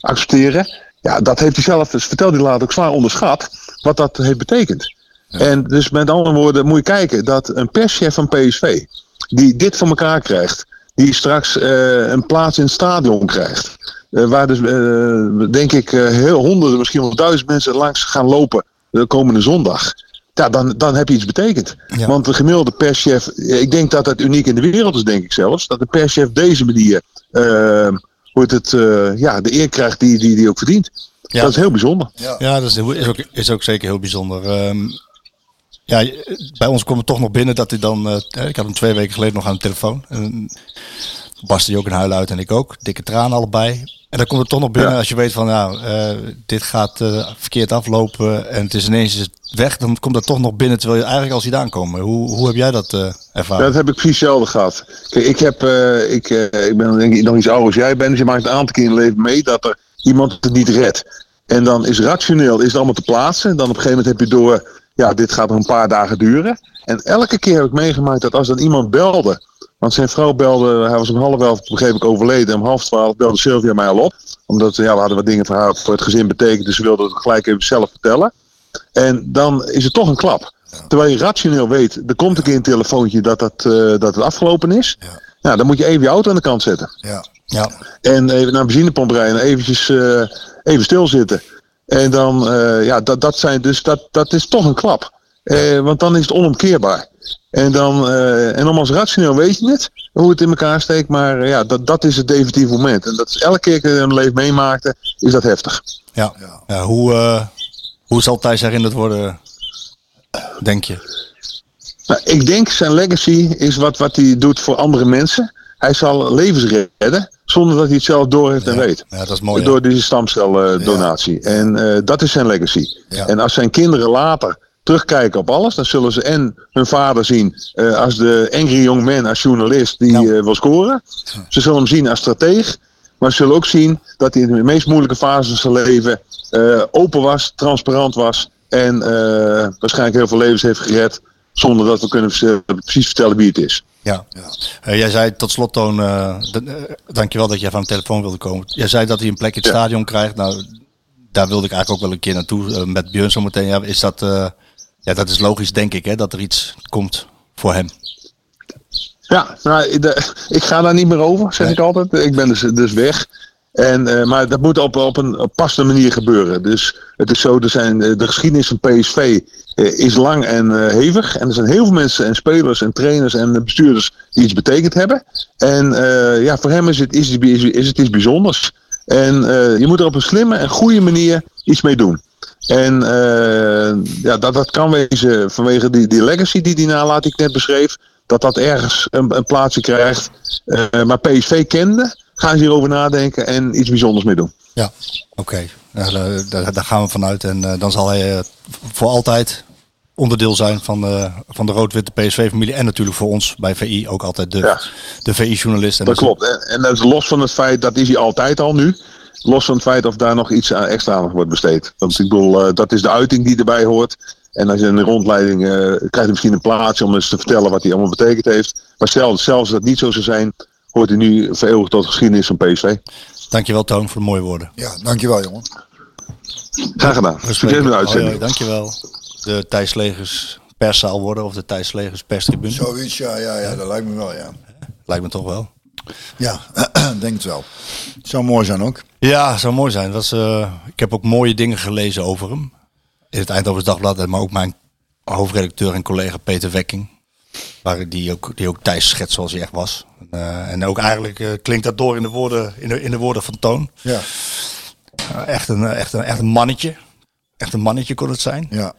accepteren? Ja, dat heeft hij zelf, dus vertelde hij later ook zwaar onderschat, wat dat heeft betekend. En dus met andere woorden moet je kijken dat een perschef van PSV, die dit voor elkaar krijgt, die straks eh, een plaats in het stadion krijgt, eh, waar dus eh, denk ik heel honderden, misschien wel duizend mensen langs gaan lopen de komende zondag. Ja, dan, dan heb je iets betekend. Ja. Want de gemiddelde perschef, ik denk dat dat uniek in de wereld is, denk ik zelfs, dat de perschef deze manier eh, hoe heet het, ja, de eer krijgt die die, die ook verdient. Ja. Dat is heel bijzonder. Ja, dat is, is, ook, is ook zeker heel bijzonder. Ehm, ja, bij ons kwam het toch nog binnen dat hij dan... eh, ik had hem twee weken geleden nog aan de telefoon. En barstte hij ook een huil uit en ik ook. Dikke tranen allebei. En dan komt het toch nog binnen Ja. als je weet van... Nou, eh, dit gaat eh, verkeerd aflopen en het is ineens weg. Dan komt dat toch nog binnen terwijl je eigenlijk al ziet aankomen. Hoe, hoe heb jij dat eh, ervaren? Dat heb ik precies hetzelfde gehad. Kijk, ik, heb, eh, ik, eh, ik ben denk ik nog iets ouder als jij bent. Dus je maakt een aantal keer in je leven mee dat er iemand het niet redt. En dan is rationeel is het allemaal te plaatsen. Dan op een gegeven moment heb je door, ja, dit gaat nog een paar dagen duren. En elke keer heb ik meegemaakt dat als dan iemand belde. Want zijn vrouw belde, hij was om half elf begreep ik overleden. Om half twaalf belde Sylvia mij al op. Omdat ja, we hadden wat dingen voor haar voor het gezin betekend. Dus ze wilde het gelijk even zelf vertellen. En dan is het toch een klap. Terwijl je rationeel weet, er komt een keer een telefoontje dat, dat, eh, dat het afgelopen is. Ja. dan moet je even je auto aan de kant zetten. Ja. Ja, En even naar een benzinepomp rijden en eventjes eh, even stilzitten. En dan, eh, ja, dat, dat, zijn dus, dat, dat is toch een klap. Eh, want dan is het onomkeerbaar. En, dan, eh, en om als rationeel weet je het, hoe het in elkaar steekt. Maar ja, dat, dat is het definitieve moment. En dat is elke keer dat je een leven meemaakte, is dat heftig. ja. ja hoe, hoe zal Thijs herinnerd worden, denk je? Nou, ik denk zijn legacy is wat, wat hij doet voor andere mensen. Hij zal levens redden zonder dat hij het zelf door heeft en weet. Ja, dat is mooi. Door deze stamceldonatie. En eh, dat is zijn legacy. Ja. En als zijn kinderen later terugkijken op alles, dan zullen ze en hun vader zien eh, als de angry young man, als journalist die Ja. eh, wil scoren. Ze zullen hem zien als strateeg. Maar ze zullen ook zien dat hij in de meest moeilijke fase van zijn leven open was, transparant was. En waarschijnlijk heel veel levens heeft gered. Zonder dat we kunnen precies vertellen wie het is. Ja. Eh, jij zei tot slot, Toon, eh, dankjewel dat jij van de telefoon wilde komen. Jij zei dat hij een plek in het Ja. stadion krijgt. Nou, daar wilde ik eigenlijk ook wel een keer naartoe met Björn zometeen. Ja, is dat, ja, dat is logisch, denk ik, hè, dat er iets komt voor hem. Ja, nou, de- ik ga daar niet meer over, zeg ik altijd. Ik ben dus, dus weg. En, eh, maar dat moet op, op een passende manier gebeuren. Dus het is zo, er zijn, eh, de geschiedenis van PSV eh, is lang en hevig. En er zijn heel veel mensen en spelers en trainers en bestuurders die iets betekend hebben. En ja, voor hem is het, is, is, het iets bijzonders. En je moet er op een slimme en goede manier iets mee doen. En ja, dat, dat kan wezen vanwege die, die legacy die hij nalaat, die ik net beschreef. Dat dat ergens een, een plaatsje krijgt. Maar PSV kende, gaan ze hierover nadenken en iets bijzonders mee doen. Ja, oké. Daar, daar- daar gaan we vanuit. En eh, dan zal hij eh, voor altijd onderdeel zijn van, eh, van de rood-witte PSV-familie. En natuurlijk voor ons bij VI ook altijd de, Ja. de VI-journalist. Dat is- klopt. En, en dat is los van het feit, dat is hij altijd al nu. Los van het feit of daar nog iets extra aan wordt besteed. Want ik bedoel, dat is de uiting die erbij hoort. En als je de rondleiding krijgt hij misschien een plaatsje om eens te vertellen wat hij allemaal betekend heeft. Maar stel, zelfs als dat niet zo zou zijn, hoort hij nu vereeuwigd tot de geschiedenis van PSV. Dankjewel Toon voor de mooie woorden. Ja, dankjewel jongen. Graag gedaan. We Succes spreken. met de uitzending. dankjewel. De Thijs Legers perszaal worden of de Thijs Legers perstribune. Zoiets, ja, ja, ja, dat lijkt me wel, ja. Lijkt me toch wel. Ja, denk het wel. Zou mooi zijn ook. Ja, zou mooi zijn. Dat is, eh, ik heb ook mooie dingen gelezen over hem. In het Eindhovens Dagblad, maar ook mijn hoofdredacteur en collega Peter Wekking. Waar die ook, die ook Thijs schetst zoals hij echt was. Eh, en ook eigenlijk eh, klinkt dat door in de woorden, in de, in de woorden van Toon. Ja, Eh, echt, een, echt, een, echt een mannetje. Echt een mannetje kon het zijn. ja.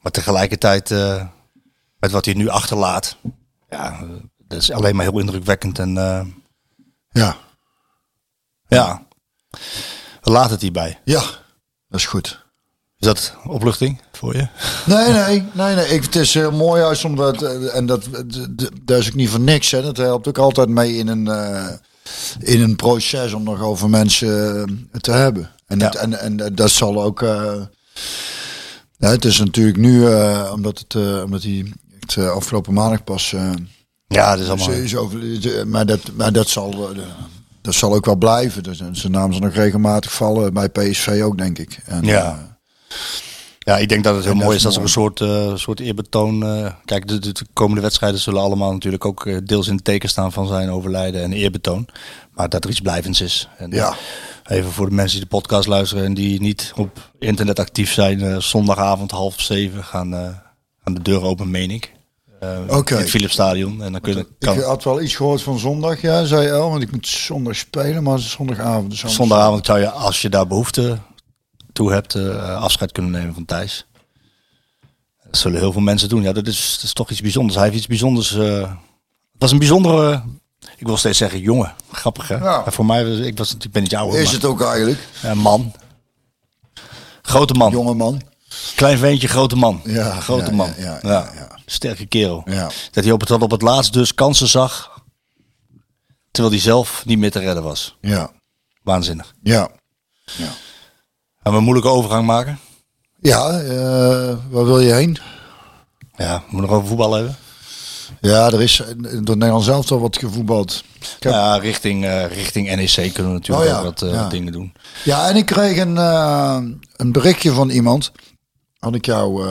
Maar tegelijkertijd, met wat hij nu achterlaat, ja, dat is alleen maar heel indrukwekkend. En Ja, ja, we laten het hierbij. ja, dat is goed. Is dat opluchting voor je? Nee, nee, nee, nee. Ik, het is heel mooi juist omdat, eh, en dat, d- d- dat is ook niet voor niks. Hè. Dat helpt ook altijd mee in een, eh, in een proces om nog over mensen eh, te hebben. En, Ja. en, en dat zal ook. eh, ja, het is natuurlijk nu, eh, omdat, het, eh, omdat hij Het eh, afgelopen maandag pas. eh, Ja, dat is allemaal... is, is over, eh, maar, dat, maar dat zal, eh, dat zal ook wel blijven. Dus zijn naam zal nog regelmatig vallen bij PSV ook, denk ik. En, Ja. eh, Ja, ik denk dat het heel En mooi is er een soort, eh, soort eerbetoon... eh, kijk, de, de, de komende wedstrijden zullen allemaal natuurlijk ook eh, deels in het teken staan van zijn overlijden en eerbetoon. Maar dat er iets blijvends is. En, Ja. Even voor de mensen die de podcast luisteren en die niet op internet actief zijn. zondagavond half zeven gaan, de deuren open, meen ik. Oké. In het Philipsstadion. En dan kunnen, ik kan, had wel iets gehoord van zondag, ja, zei El, want ik moet zondag spelen, maar het is zondagavond. Dus anders- zondagavond zou je, als je daar behoefte toe hebt, eh, afscheid kunnen nemen van Thijs. Dat zullen heel veel mensen doen. Ja, dat is, dat is toch iets bijzonders. Hij heeft iets bijzonders. eh, het was een bijzondere. Ik wil steeds zeggen jongen. Grappig hè? Ja. Voor mij, was- ik, was, ik ben niet ouder. Is maar- het ook eigenlijk? Ja, man. Grote man. Jonge man. Klein veentje, grote man. Ja, grote ja, man. ja, ja, Ja, ja, ja. Sterke kerel. Ja. Dat hij op het, op het laatst dus kansen zag. Terwijl hij zelf niet meer te redden was. Ja, Waanzinnig. ja. Gaan we een moeilijke overgang maken? Ja, eh, waar wil je heen? Ja, we moeten nog over voetbal hebben. Ja, er is door Nederland zelf al wat gevoetbald. Heb- Ja, richting, eh, richting NEC kunnen we natuurlijk Oh ja, ook wat eh, ja. dingen doen. Ja, en ik kreeg een, een berichtje van iemand. Had ik jou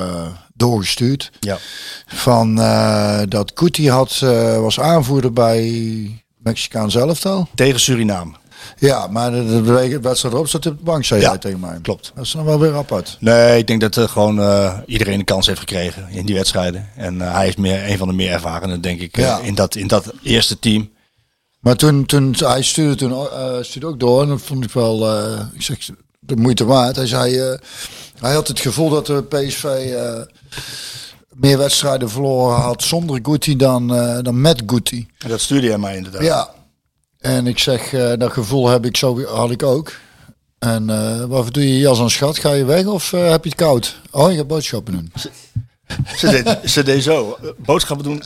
doorgestuurd. Ja. Van dat Kuti had, was aanvoerder bij Mexicaan zelftal. Tegen Suriname. Ja, maar de, wedstrijd erop zat op de bank, zei Ja, jij tegen mij. klopt. Dat is dan wel weer apart. Nee, ik denk dat er gewoon eh, iedereen een kans heeft gekregen in die wedstrijden. En eh, hij is meer, een van de meer ervarenen, denk ik, eh, Ja. in, dat, in dat eerste team. Maar toen, toen hij stuurde toen eh, stuurde ook door en dat vond ik wel, eh, ik zeg, de moeite waard. Hij zei, eh, hij had het gevoel dat de PSV eh, meer wedstrijden verloren had zonder Guti dan, eh, dan met Guti. En dat stuurde hij mij inderdaad. Ja. En ik zeg, eh, dat gevoel heb ik zo, had ik ook. En eh waarvoor doe je je jas aan schat? Ga je weg of eh, heb je het koud? Oh, je gaat boodschappen doen. Ze, deed, ze deed zo. Boodschappen doen,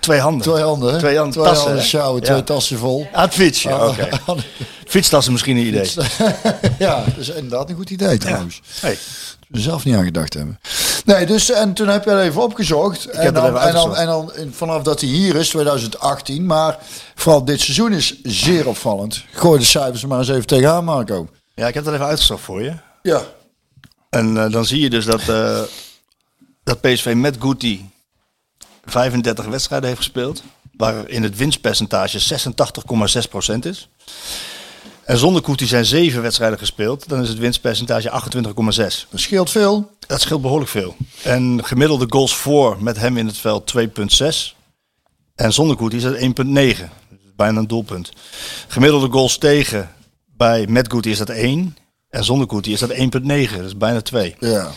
twee handen. Twee handen, hè? Twee handen, twee tassen, handen Ja. twee tassen vol. Aan het fietsen, Ah, oké. Fietstassen misschien een idee. ja, dat is inderdaad een goed idee trouwens. Hey. Zelf niet aan gedacht hebben. Nee, dus en toen heb je het even opgezocht. en, dan, even en, dan, en dan vanaf dat hij hier is, 2018. Maar vooral dit seizoen is zeer opvallend. Gooi de cijfers er maar eens even tegenaan, Marco. Ja, ik heb dat even uitgezocht voor je. Ja. En eh, dan zie je dus dat, eh, dat PSV met Guti 35 wedstrijden heeft gespeeld. Waarin het winstpercentage 86,6% is. En zonder Guti zijn 7 wedstrijden gespeeld. Dan is het winstpercentage 28,6%. Dat scheelt veel. Dat scheelt behoorlijk veel. En gemiddelde goals voor met hem in het veld 2,6. En zonder Guti is dat 1,9. Dus Bijna een doelpunt. Gemiddelde goals tegen bij met Guti is dat 1. En zonder Guti is dat 1,9. Dus bijna 2. Ja.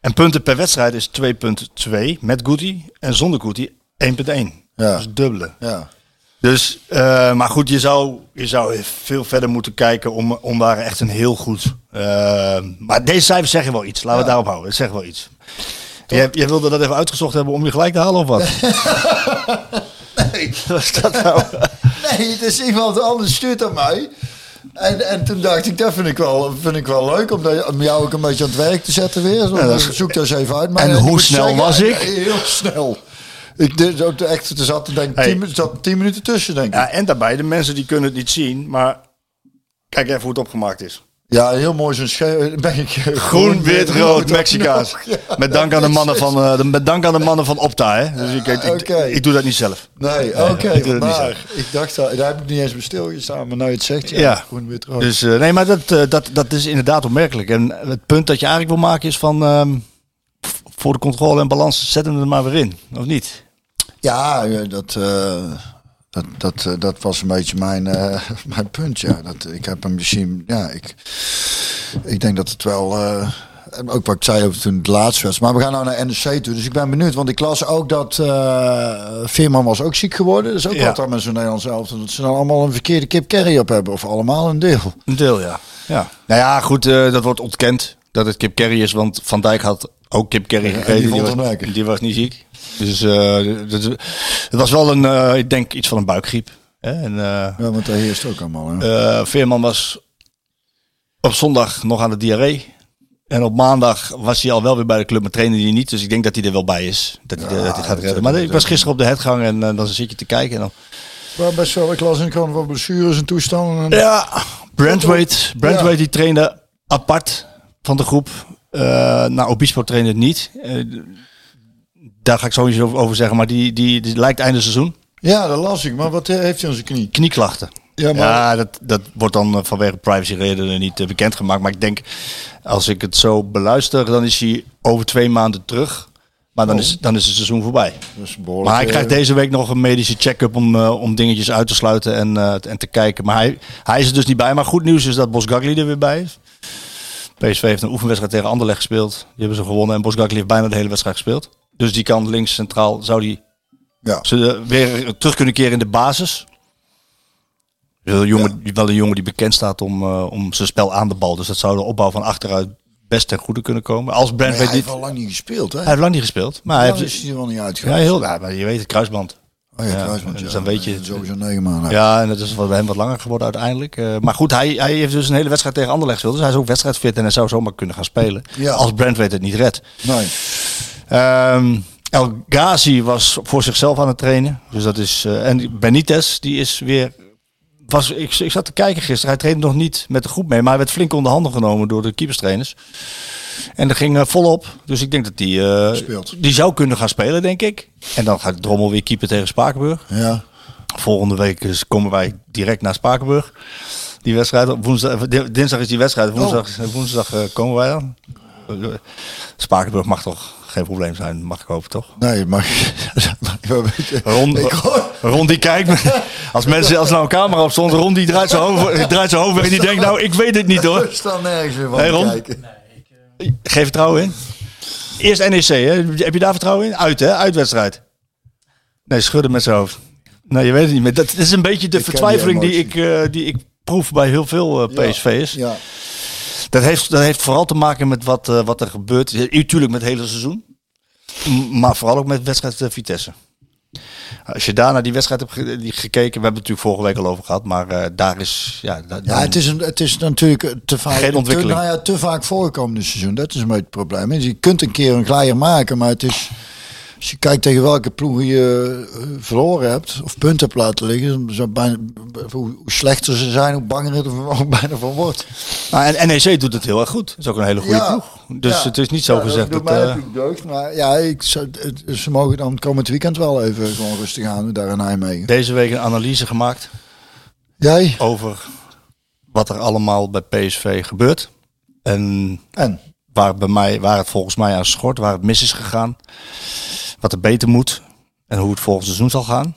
En punten per wedstrijd is 2,2 met Guti. En zonder Guti 1,1. Ja. Dus dubbele. Ja. Dus, eh, maar goed, je zou, je zou veel verder moeten kijken om, om daar echt een heel goed... eh, maar deze cijfers zeggen wel iets. Laten we het daarop houden. Het zeggen wel iets. Jij, jij wilde dat even uitgezocht hebben om je gelijk te halen of wat? Nee. Wat is dat nou? Nee, het is iemand anders stuurt aan mij. En, en toen dacht ik, dat vind ik wel, vind ik wel leuk om, dat- om jou ook een beetje aan het werk te zetten weer. Zo, Ja, is- Zoek dat eens even uit. Maar En hoe snel was ik? Heel snel. Ik de echt, er zat, denk, Hey. tien, zat tien minuten tussen, denk ik. Ja, en daarbij, de mensen die kunnen het niet zien, maar kijk even hoe het opgemaakt is. Ja, heel mooi zo'n schee- ben ik eh, Groen, wit, rood, Mexicaans. ja. Met dank aan de mannen van, eh, de- met dank aan de mannen van Opta, hè. Dus ik, ik, ik, doe dat niet zelf. Nee, oké, maar ik dacht, daar heb ik niet eens bij stilgestaan, maar nou je het zegt, ja, Ja. groen, wit, rood. Dus eh, nee, maar dat, eh, dat, dat is inderdaad opmerkelijk. En het punt dat je eigenlijk wil maken is van ehm, voor de controle en balans zet hem er maar weer in, of niet? Ja, dat, eh, dat, dat, eh, dat was een beetje mijn, eh, mijn punt. Ja. Dat, ik heb hem misschien, ja, ik, ik denk dat het wel, eh, ook wat ik zei over toen het laatste was. Maar we gaan nou naar NEC toe, dus ik ben benieuwd. Want ik las ook dat eh Veerman was ook ziek geworden. Dat is ook Ja. wat met zo'n Nederlands elftal. Dat ze dan allemaal een verkeerde kip carry op hebben. Of allemaal een deel. Een deel, ja. ja. Nou ja, goed, eh, dat wordt ontkend dat het Kip Carry is, want Van Dijk had ook Kip Carry en gegeten. die was, die was niet ziek. Dus eh, dat- het was wel een, eh, ik denk iets van een buikgriep. Hè? En, eh, Ja, want dat heerst ook allemaal. Hè? Veerman was op zondag nog aan de diarree. En op maandag was hij al wel weer bij de club, maar trainde hij niet. Dus ik denk dat hij er wel bij is. Dat hij, dat hij gaat redden. Maar ik was gisteren op de headgang en dan zit je te kijken. En dan... Maar best wel, ik las in krant wat blessures en toestanden. En... Ja, Brentwaite, Brentwaite die trainde apart van de groep. Uh, nou, Obispo trainde het niet. Uh, daar ga ik iets over zeggen, maar die, die, die lijkt einde seizoen. Ja, dat las ik. Maar wat heeft hij aan zijn knie? Knieklachten. Ja, maar... ja dat, dat wordt dan vanwege privacy redenen niet bekendgemaakt. Maar ik denk, als ik het zo beluister, dan is hij over twee maanden terug. Maar dan, oh. is, dan is het seizoen voorbij. maar hij krijgt deze week nog een medische check-up om, uh, om dingetjes uit te sluiten en, uh, en te kijken. Maar hij, hij is er dus niet bij. Maar goed nieuws is dat Bosgagli er weer bij is. PSV heeft een oefenwedstrijd tegen Anderlecht gespeeld. Die hebben ze gewonnen en Bosgagli heeft bijna de hele wedstrijd gespeeld. Dus die kan links centraal, zou die ja. ze weer terug kunnen keren in de basis. Wel een jongen, ja. wel een jongen die bekend staat om, uh, om zijn spel aan de bal. Dus dat zou de opbouw van achteruit best ten goede kunnen komen. Als Brent nee, hij heeft al lang niet gespeeld, hè? Hij heeft lang niet gespeeld. Maar hij heeft... is hij er wel niet uitgegaan. Ja, heel ja, maar je weet het, kruisband. Oh ja, kruisband, Dus ja. dan weet je... Sowieso negen maanden. Ja, en dat is bij hem wat langer geworden uiteindelijk. Uh, maar goed, hij, hij heeft dus een hele wedstrijd tegen Anderlecht gespeeld. Dus hij is ook wedstrijdfit en hij zou zomaar kunnen gaan spelen. Ja. Als weet het niet redt. Nee. Um, El Ghazi was voor zichzelf aan het trainen. Dus dat is... Uh, en Benitez, die is weer was, ik, ik zat te kijken gisteren. Hij trainde nog niet met de groep mee. Maar hij werd flink onder handen genomen door de keeperstrainers. En dat ging uh, volop. Dus ik denk dat die, uh, die zou kunnen gaan spelen, denk ik. En dan gaat Drommel weer keeper tegen Spakenburg. Ja. Volgende week dus komen wij direct naar Spakenburg. Die wedstrijd. Woensdag, dinsdag is die wedstrijd. Woensdag, oh. woensdag uh, komen wij dan. Spakenburg mag toch geen probleem zijn, mag ik hopen, toch? Nee, maar... Rond, Rond die kijkt... Als mensen, als nou een camera op stond, Ron die draait zijn hoofd, draait zijn hoofd weg en die denkt, nou, ik weet het niet hoor. Ik sta nergens meer van hey, Ron, kijken. Geef vertrouwen in. Eerst NEC, hè? heb je daar vertrouwen in? Uit, hè? Uitwedstrijd. Nee, schudden met zijn hoofd. Nee, je weet het niet meer. Dat is een beetje de ik vertwijfeling die, die, ik, uh, die ik proef bij heel veel uh, PSV'ers. Ja, ja. Dat heeft, dat heeft vooral te maken met wat, uh, wat er gebeurt. Natuurlijk met het hele seizoen. Maar vooral ook met wedstrijd Vitesse. Als je daar naar die wedstrijd hebt gekeken, we hebben het natuurlijk vorige week al over gehad, maar uh, daar is ja, ja, het is een, het is natuurlijk te vaak geen ontwikkeling. Te, nou ja, te vaak voorkomende seizoen. Dat is een beetje het probleem. Dus je kunt een keer een glijer maken, maar het is als je kijkt tegen welke ploegen je uh, verloren hebt of punten hebt laten liggen, zo bijna, hoe slechter ze zijn, hoe banger het er bijna van wordt. Nou, en NEC doet het heel erg goed. Dat is ook een hele goede Ja, ploeg. Dus ja. het is niet zo Ja, gezegd dat. dat. eh, deugd, maar ja, ik, zou- het- ze mogen dan komend weekend wel even gewoon rustig aan daar in Nijmegen. deze week een analyse gemaakt Jij? over wat er allemaal bij PSV gebeurt. En En? waar, bij mij, waar het volgens mij aan schort, waar het mis is gegaan. Wat er beter moet en hoe het volgend seizoen zal gaan.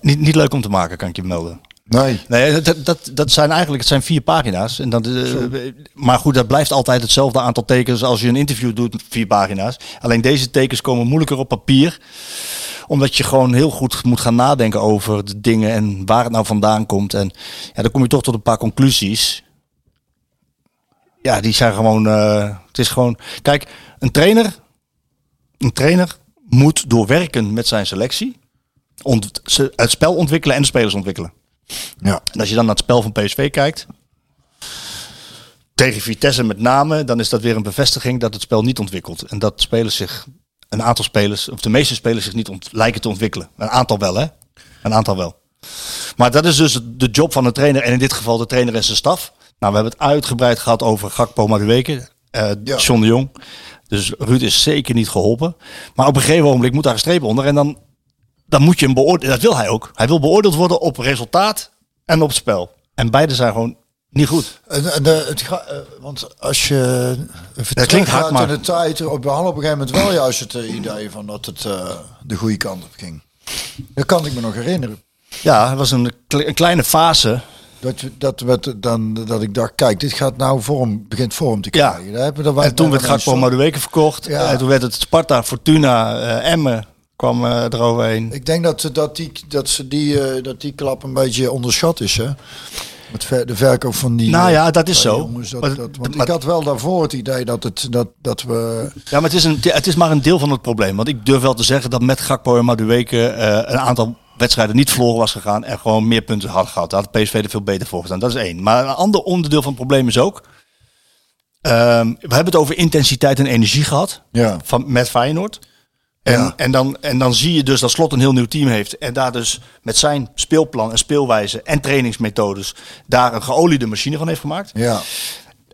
Niet, niet leuk om te maken, kan ik je melden. Nee. Nee, dat, dat, dat zijn eigenlijk het zijn vier pagina's. En dat, eh, maar goed, dat blijft altijd hetzelfde aantal tekens als je een interview doet, vier pagina's. Alleen deze tekens komen moeilijker op papier omdat je gewoon heel goed moet gaan nadenken over de dingen en waar het nou vandaan komt. En ja, dan kom je toch tot een paar conclusies. Ja, die zijn gewoon. eh, het is gewoon. Kijk, een trainer. Een trainer moet doorwerken met zijn selectie. Ont, het spel ontwikkelen en de spelers ontwikkelen. Ja. En als je dan naar het spel van PSV kijkt. Tegen Vitesse met name, dan is dat weer een bevestiging dat het spel niet ontwikkelt. En dat spelers zich, een aantal spelers, of de meeste spelers zich niet lijken te ontwikkelen. Een aantal wel, hè? Een aantal wel. Maar dat is dus de job van de trainer. En in dit geval de trainer en zijn staf. Nou, we hebben het uitgebreid gehad over Gakpo Madueke, eh Ja. John de Jong. Dus Ruud is zeker niet geholpen. Maar op een gegeven moment moet daar een streep onder. En dan, dan moet je hem beoordelen. Dat wil hij ook. Hij wil beoordeeld worden op resultaat en op spel. En beide zijn gewoon niet goed. En, en de, het ga, eh, want als je Dat klinkt hard, maar- in de tijd, op, op een gegeven moment wel juist het eh, idee van dat het eh, de goede kant op ging. Dat kan ik me nog herinneren. Ja, het was een, een kleine fase. Dat, dat, we, dan, dat ik dacht, kijk, dit gaat nou vorm, begint vorm te Ja. krijgen. We- daar En toen werd Gakpo mensen- Madueke verkocht. Ja. En toen werd het Sparta, Fortuna, eh Emmen kwam eh, eroverheen. Ik denk dat, ze- dat, die, dat, ze die, eh, dat die klap een beetje onderschat is. Hè? Met ver- de verkoop van die. Nou ja, dat is zo. Jongens, dat, Maar- dat, want maar- ik had wel daarvoor het idee dat, het, dat, dat we. Ja, maar het is, een, het is maar een deel van het probleem. Want ik durf wel te zeggen dat met Gakpo en Madueke eh een aantal wedstrijden niet verloren was gegaan. En gewoon meer punten had gehad. Daar had PSV er veel beter voor gestaan. Dat is één. Maar een ander onderdeel van het probleem is ook Ehm, we hebben het over intensiteit en energie gehad Ja. van, met Feyenoord. En, Ja. en, dan, en dan zie je dus dat Slot een heel nieuw team heeft. En daar dus met zijn speelplan en speelwijze en trainingsmethodes... daar een geoliede machine van heeft gemaakt. Ja.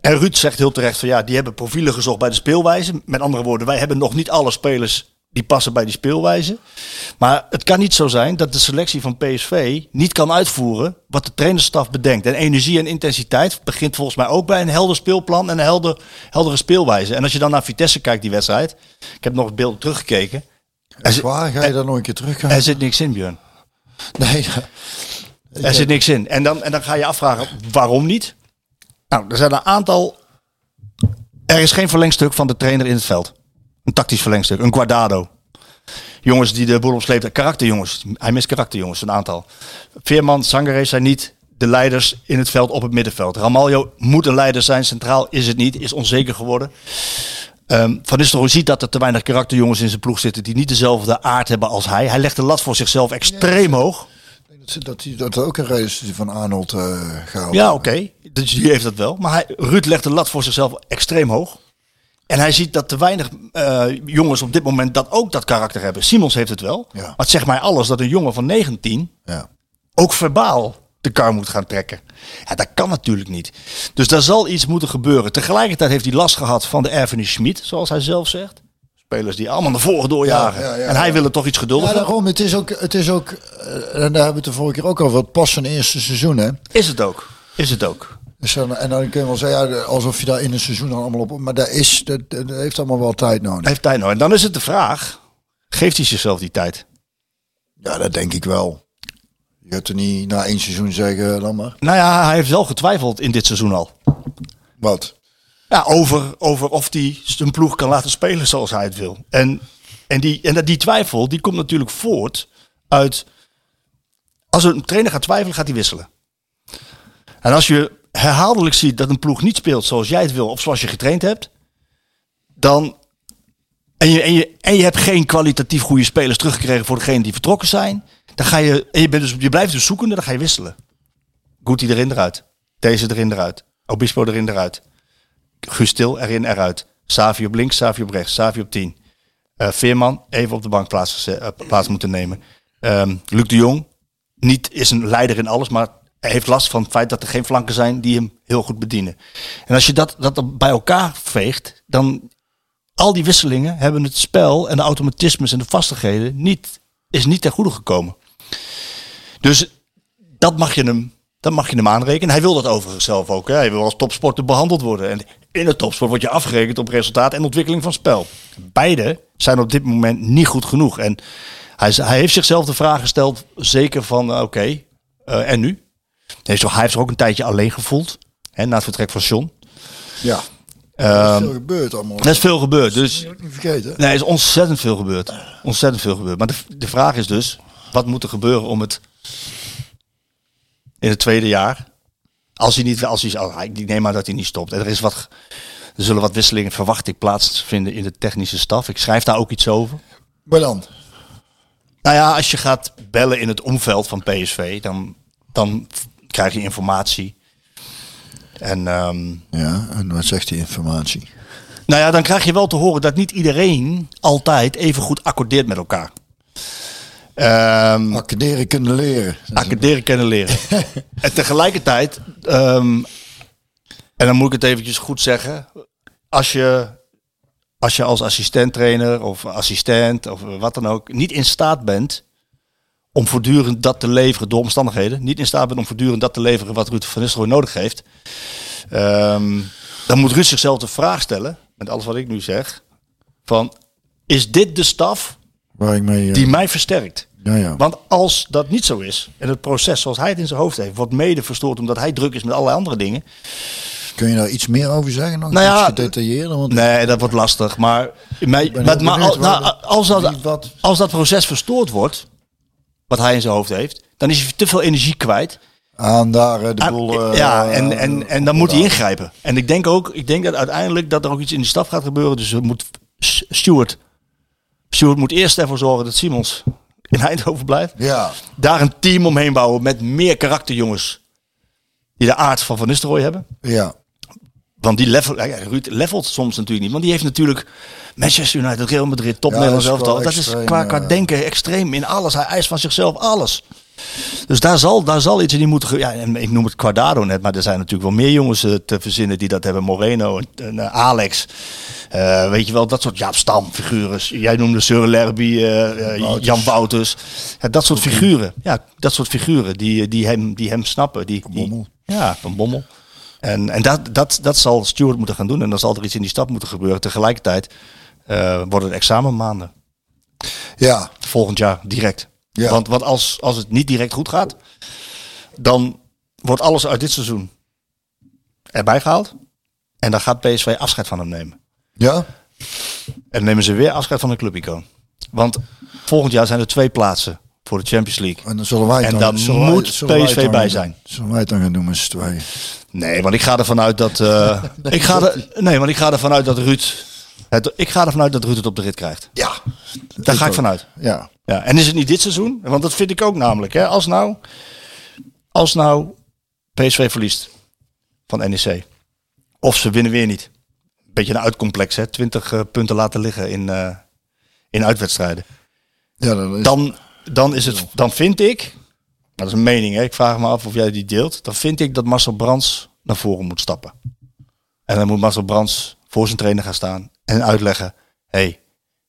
En Ruud zegt heel terecht van ja, die hebben profielen gezocht bij de speelwijze. Met andere woorden, wij hebben nog niet alle spelers die passen bij die speelwijze. Maar het kan niet zo zijn dat de selectie van PSV niet kan uitvoeren wat de trainerstaf bedenkt. En energie en intensiteit begint volgens mij ook bij een helder speelplan en een helder, heldere speelwijze. En als je dan naar Vitesse kijkt, die wedstrijd. Ik heb nog het beeld teruggekeken. Er, zit- waar? Ga je daar nog een keer terug er zit niks in, Björn. Nee. Er zit niks in. En dan, en dan ga je afvragen, waarom niet? Nou, er zijn een aantal... Er is geen verlengstuk van de trainer in het veld. Een tactisch verlengstuk. Een Guardado. Jongens die de boel opsleept. Karakterjongens. Hij mist karakterjongens, een aantal. Veerman, Sangare zijn niet de leiders in het veld op het middenveld. Ramaljo moet een leider zijn. Centraal is het niet. Is onzeker geworden. Ehm, Van Nistelrooy ziet dat er te weinig karakterjongens in zijn ploeg zitten... die niet dezelfde aard hebben als hij. Hij legt de lat voor zichzelf extreem hoog. Dat, dat, dat er ook een reden is die van Arnold eh gehaald. Ja, oké. Dus die heeft dat wel. Maar hij, Ruud legt de lat voor zichzelf extreem hoog. En hij ziet dat te weinig eh, jongens op dit moment dat ook dat karakter hebben. Simons heeft het wel. Ja. Maar het zegt mij alles dat een jongen van 19 Ja. ook verbaal de kar moet gaan trekken. Ja, dat kan natuurlijk niet. Dus daar zal iets moeten gebeuren. Tegelijkertijd heeft hij last gehad van de erfenis Schmid, zoals hij zelf zegt. Spelers die allemaal naar voren doorjagen. Ja, ja, ja, en hij ja. wil het toch iets Ja, geduldiger. daarom. Het is ook, het is ook eh, en daar hebben we het de vorige keer ook over, het pas zijn eerste seizoen, hè. Is het ook. Is het ook. Dus dan, en dan kun je wel zeggen, ja, alsof je daar in een seizoen dan allemaal op... Maar dat, is, dat, dat heeft allemaal wel tijd nodig. Heeft tijd nodig. En dan is het de vraag, geeft hij zichzelf die tijd? Ja, dat denk ik wel. Je gaat er niet na één seizoen zeggen, dan maar. Nou ja, hij heeft wel getwijfeld in dit seizoen al. Wat? Ja, over, over of hij zijn ploeg kan laten spelen zoals hij het wil. En, en, die, en dat- die twijfel die komt natuurlijk voort uit... Als een trainer gaat twijfelen, gaat hij wisselen. En als je herhaaldelijk ziet dat een ploeg niet speelt zoals jij het wil... of zoals je getraind hebt... dan... En je, en, je, en je hebt geen kwalitatief goede spelers teruggekregen voor degenen die vertrokken zijn... dan ga je... En je, bent dus, je blijft dus zoekende, dan ga je wisselen. Guti erin eruit. Deze erin eruit. Obispo erin eruit. Guus Til erin eruit. Savi op links, Savi op rechts. Savi op 10. Eh, Veerman even op de bank plaats, eh, plaats moeten nemen. Ehm, Luc de Jong niet, is een leider in alles, maar hij heeft last van het feit dat er geen flanken zijn die hem heel goed bedienen. En als je dat, dat bij elkaar veegt, dan al die wisselingen hebben het spel en de automatismes en de vastigheden niet, is niet ten goede gekomen. Dus dat mag je hem, dat mag je hem aanrekenen. Hij wil dat overigens zelf ook. Hij wil als topsporter behandeld worden. En in de topsport word je afgerekend op resultaat en ontwikkeling van spel. Beide zijn op dit moment niet goed genoeg. En hij, hij heeft zichzelf de vraag gesteld, zeker van eh, oké, eh, en nu? Hij heeft, hij heeft zich ook een tijdje alleen gevoeld. Hè, na het vertrek van John. Ja. er is Ehm, veel gebeurd allemaal. er is veel gebeurd. Dus Dat niet vergeten. Nee, er is ontzettend veel gebeurd. Ontzettend veel gebeurd. Maar de, de vraag is dus, wat moet er gebeuren om het in het tweede jaar, als hij niet, als hij, als- ik neem maar dat hij niet stopt. En er is wat, er zullen wat wisselingen, verwacht ik, plaatsvinden in de technische staf. Ik schrijf daar ook iets over. Maar dan? Nou ja, als je gaat bellen in het omveld van PSV, dan, dan krijg je informatie. En ehm, Ja, en wat zegt die informatie? nou ja, dan krijg je wel te horen dat niet iedereen altijd even goed accordeert met elkaar. Ehm Accaderen kunnen leren. Accorderen kennen leren. en tegelijkertijd, ehm, en dan moet ik het eventjes goed zeggen, als je, als je als assistent-trainer of assistent of wat dan ook niet in staat bent om voortdurend dat te leveren door omstandigheden, niet in staat bent om voortdurend dat te leveren wat Ruud van Nistelrooy nodig heeft, ehm, dan moet Ruud zichzelf de vraag stellen, met alles wat ik nu zeg, van is dit de staf Waar ik mee... eh, die mij versterkt? ja, ja. Want als dat niet zo is, en het proces zoals hij het in zijn hoofd heeft, wordt mede verstoord omdat hij druk is met allerlei andere dingen. Kun je daar iets meer over zeggen? Nog Nou ja, iets gedetailleerder? Want Nee, dat wordt lastig. Maar, mij, ben maar, heel maar benieuwd al- nou, dat, als dat proces verstoord wordt, wat hij in zijn hoofd heeft, dan is hij te veel energie kwijt. aan daar eh, de Ah, boel... eh, ja, en, en, en dan moet hij ingrijpen. En ik denk ook, ik denk dat uiteindelijk dat er ook iets in die staf gaat gebeuren. Dus moet Stuart, Stuart moet eerst ervoor zorgen dat Simons in Eindhoven blijft. Ja, Daar een team omheen bouwen met meer karakterjongens die de aard van Van Nistelrooy hebben. ja. Want die level, ja, Ruud levelt soms natuurlijk niet. Want die heeft natuurlijk Manchester United, Real Madrid, top Ja, Nederlands dat is qua, qua ja. denken extreem in alles. Hij eist van zichzelf alles. Dus daar zal, daar zal iets in die moeten. Ja, en ik noem het Quadrado net, maar er zijn natuurlijk wel meer jongens eh, te verzinnen die dat hebben. Moreno en, eh, Alex. Eh, weet je wel, dat soort ja, stamfiguren. Jij noemde Søren Lerby, Jan Wouters. Ja, dat soort figuren. Ja, dat soort figuren die, die, hem, die hem snappen. Die, die, Bommel. ja, van Bommel. En, en dat, dat, dat zal Stuart moeten gaan doen. En dan zal er iets in die stad moeten gebeuren. Tegelijkertijd eh, worden het examenmaanden. Ja, Volgend jaar direct. Ja. Want, want als, als het niet direct goed gaat, dan wordt alles uit dit seizoen erbij gehaald. En dan gaat PSV afscheid van hem nemen. ja. En nemen ze weer afscheid van een clubicoon. Want volgend jaar zijn er twee plaatsen voor de Champions League. En dan zullen wij En dan, dan zullen wij- moet wij PSV dan bij zijn. Zullen wij het dan gaan doen met z'n tweeën? Nee, want ik ga ervan uit dat. eh, ik ga er, nee, want ik ga ervan uit dat Ruud. Het, ik ga ervan uit dat Ruud het op de rit krijgt. Ja. Daar ga ik vanuit. Ja. Ja, en is het niet dit seizoen? Want dat vind ik ook namelijk. Hè? Als, nou, als nou PSV verliest van NEC. Of ze winnen weer niet. Beetje een uitcomplex, hè? 20 eh, punten laten liggen in, eh, in uitwedstrijden. Ja, dan is, Dan, dan, is het, dan vind ik, dat is een mening, hè? ik vraag me af of jij die deelt. Dan vind ik dat Marcel Brands naar voren moet stappen. En dan moet Marcel Brands voor zijn trainer gaan staan en uitleggen: hey, het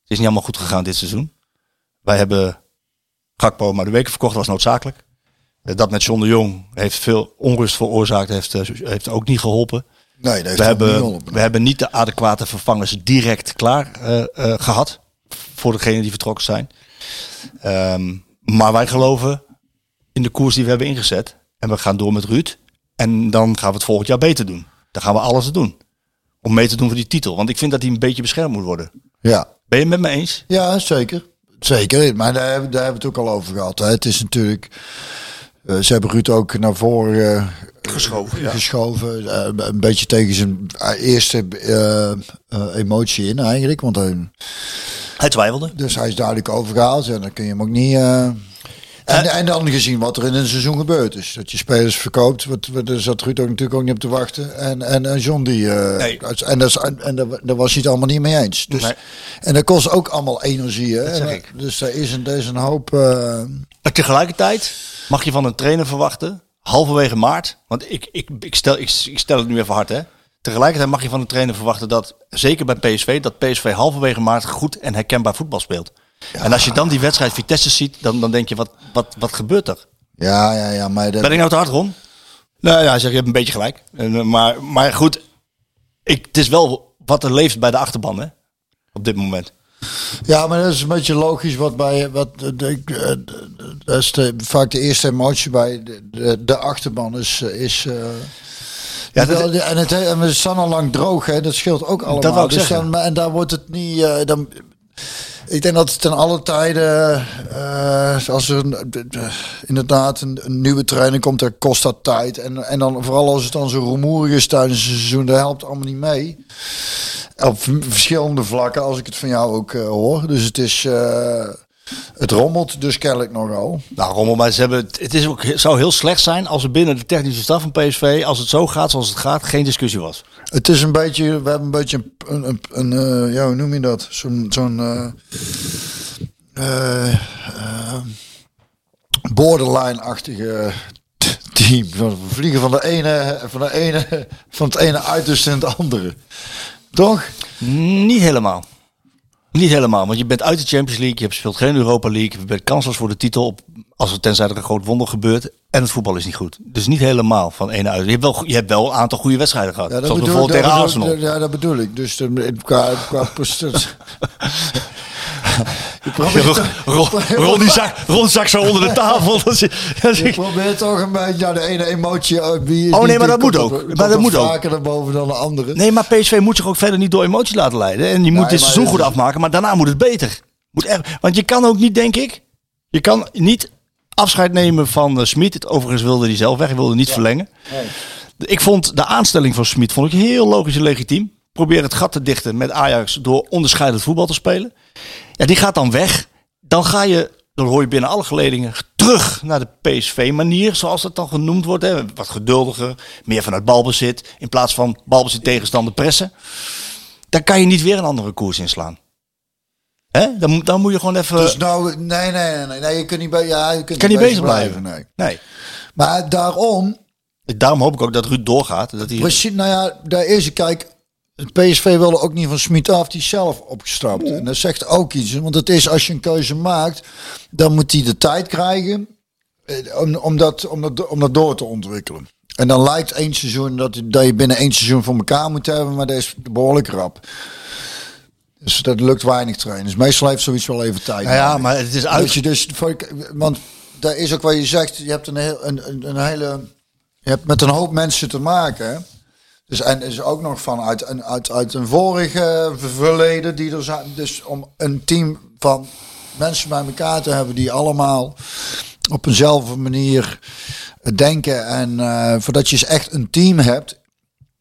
is niet allemaal goed gegaan dit seizoen. Wij hebben Gakpo maar de weken verkocht, dat was noodzakelijk. Eh, Dat met John de Jong heeft veel onrust veroorzaakt, heeft, eh, heeft ook niet geholpen. nee, dat We hebben, we hebben niet de adequate vervangers direct klaar eh, gehad. Voor degenen die vertrokken zijn. Ehm, maar wij geloven in de koers die we hebben ingezet. En we gaan door met Ruud. En dan gaan we het volgend jaar beter doen. Dan gaan we alles aan doen. Om mee te doen voor die titel. Want ik vind dat hij een beetje beschermd moet worden. Ja. Ben je het met me eens? Ja, zeker. Zeker, maar daar, hebben- daar hebben we het ook al over gehad. Hè. Het is natuurlijk... eh, ze hebben Ruud ook naar voren eh, Geschoven. geschoven. eh, een beetje tegen zijn eerste emotie in eigenlijk. Want hij, Hij twijfelde. dus hij is duidelijk overgehaald. En dan kun je hem ook niet... en, en dan gezien wat er in een seizoen gebeurd is. Dat je spelers verkoopt. Wat, daar zat Ruud ook natuurlijk ook niet op te wachten. En, en, en John die... Nee. En, dat en daar, daar was hij het allemaal niet mee eens. Dus, Nee. En dat kost ook allemaal energie. Hè? En. Dus er is een, er is een hoop... Maar tegelijkertijd mag je van een trainer verwachten, halverwege maart, want ik, ik, ik, stel, ik, ik stel het nu even hard hè. Tegelijkertijd mag je van een trainer verwachten dat, zeker bij PSV, dat PSV halverwege maart goed en herkenbaar voetbal speelt. En als je dan die wedstrijd Vitesse ziet, dan, dan denk je, wat, wat, wat gebeurt er? Ja, ja, ja, maar dat, Ben ik nou te hard, Ron? Nou ja, zegt, je hebt een beetje gelijk. En, eh, maar, maar goed, ik, het is wel wat er leeft bij de achterban hè, op dit moment. Ja, maar dat is een beetje logisch wat bij wat eh, dat is de, vaak de eerste emotie bij de, de, de achterban is eh, is eh, Ja, dat, en het en we staan al lang droog, hè? Dat scheelt ook allemaal. Dat dus dan, en daar wordt het niet. dan, ik denk dat het ten alle tijden, als er een, inderdaad een, een nieuwe trainer komt, dan kost dat tijd. En, en dan vooral als het dan zo rumoerig is tijdens het seizoen, dat helpt allemaal niet mee. Op verschillende vlakken, als ik het van jou ook eh, hoor. Dus het is, eh, het rommelt dus kennelijk nogal. Nou, Rommel, maar ze hebben, het is ook, het zou heel slecht zijn als er binnen de technische staf van PSV, als het zo gaat zoals het gaat, geen discussie was. Het is een beetje, we hebben een beetje een, een, een, eh, ja, hoe noem je dat? Zo'n, zo'n borderline-achtige team. We vliegen van de ene, van de ene, van het ene uiterste in het andere. Toch? Niet helemaal. Niet helemaal, want je bent uit de Champions League, je hebt speelt geen Europa League, je bent kansloos voor de titel, op, als er tenzij er een groot wonder gebeurt, en het voetbal is niet goed. Dus niet helemaal van ene uit. Je hebt wel, je hebt wel een aantal goede wedstrijden gehad, zoals bedoel- bijvoorbeeld tegen Arsenal. ja, dat bedoel ik. Dus de, qua, qua prestatie. Je probeert, Ron, Ron, Ron die zak, Ron zak zo onder de tafel. Dat is- dat is- je probeert toch een beetje ja, de ene emotie. eh, Wie, Oh, nee, maar dat moet ook. Maar dat moet ook. vaker naar boven dan de andere. Nee, maar PSV moet zich ook verder niet door emotie laten leiden. En die moet Nee, dit seizoen goed afmaken, maar daarna moet het beter. Moet echt, want je kan ook niet, denk ik, je kan niet afscheid nemen van uh, Smit. Het Overigens wilde hij zelf weg, hij wilde niet verlengen. Ik vond de aanstelling van Smit vond ik heel logisch en legitiem. Probeer het gat te dichten met Ajax door onderscheidend voetbal te spelen. Ja, die gaat dan weg. Dan ga je dan hoor je binnen alle geledingen terug naar de PSV-manier, zoals dat dan genoemd wordt. Hè. Wat geduldiger, meer vanuit balbezit, in plaats van balbezit tegenstander pressen. Dan kan je niet weer een andere koers inslaan. Hè? Dan, moet- dan moet je gewoon even... Dus nou, nee, nee, nee, nee, nee, je kunt niet, bij, ja, je kunt kan niet bezig blijven. nee. Nee. Maar daarom, Daarom hoop ik ook dat Ruud doorgaat. Dat hij... precies, nou ja, daar is, kijk, het PSV wilde ook niet van Smit af, die zelf opgestapt. En dat zegt ook iets, want het is als je een keuze maakt, dan moet hij de tijd krijgen eh, om, om, dat, om, dat, om dat door te ontwikkelen. En dan lijkt één seizoen dat, dat je binnen één seizoen voor elkaar moet hebben, maar dat is behoorlijk rap. Dus dat lukt weinig trainers. Meestal heeft zoiets wel even tijd. Nou ja, nodig. maar het is Dat uit... je dus, want daar is ook wat je zegt, je hebt een, heel, een, een, een hele, je hebt met een hoop mensen te maken. Dus en is ook nog van uit, een- uit, uit een vorige verleden die er zijn. Dus om een team van mensen bij elkaar te hebben die allemaal op eenzelfde manier denken. En eh, voordat je echt een team hebt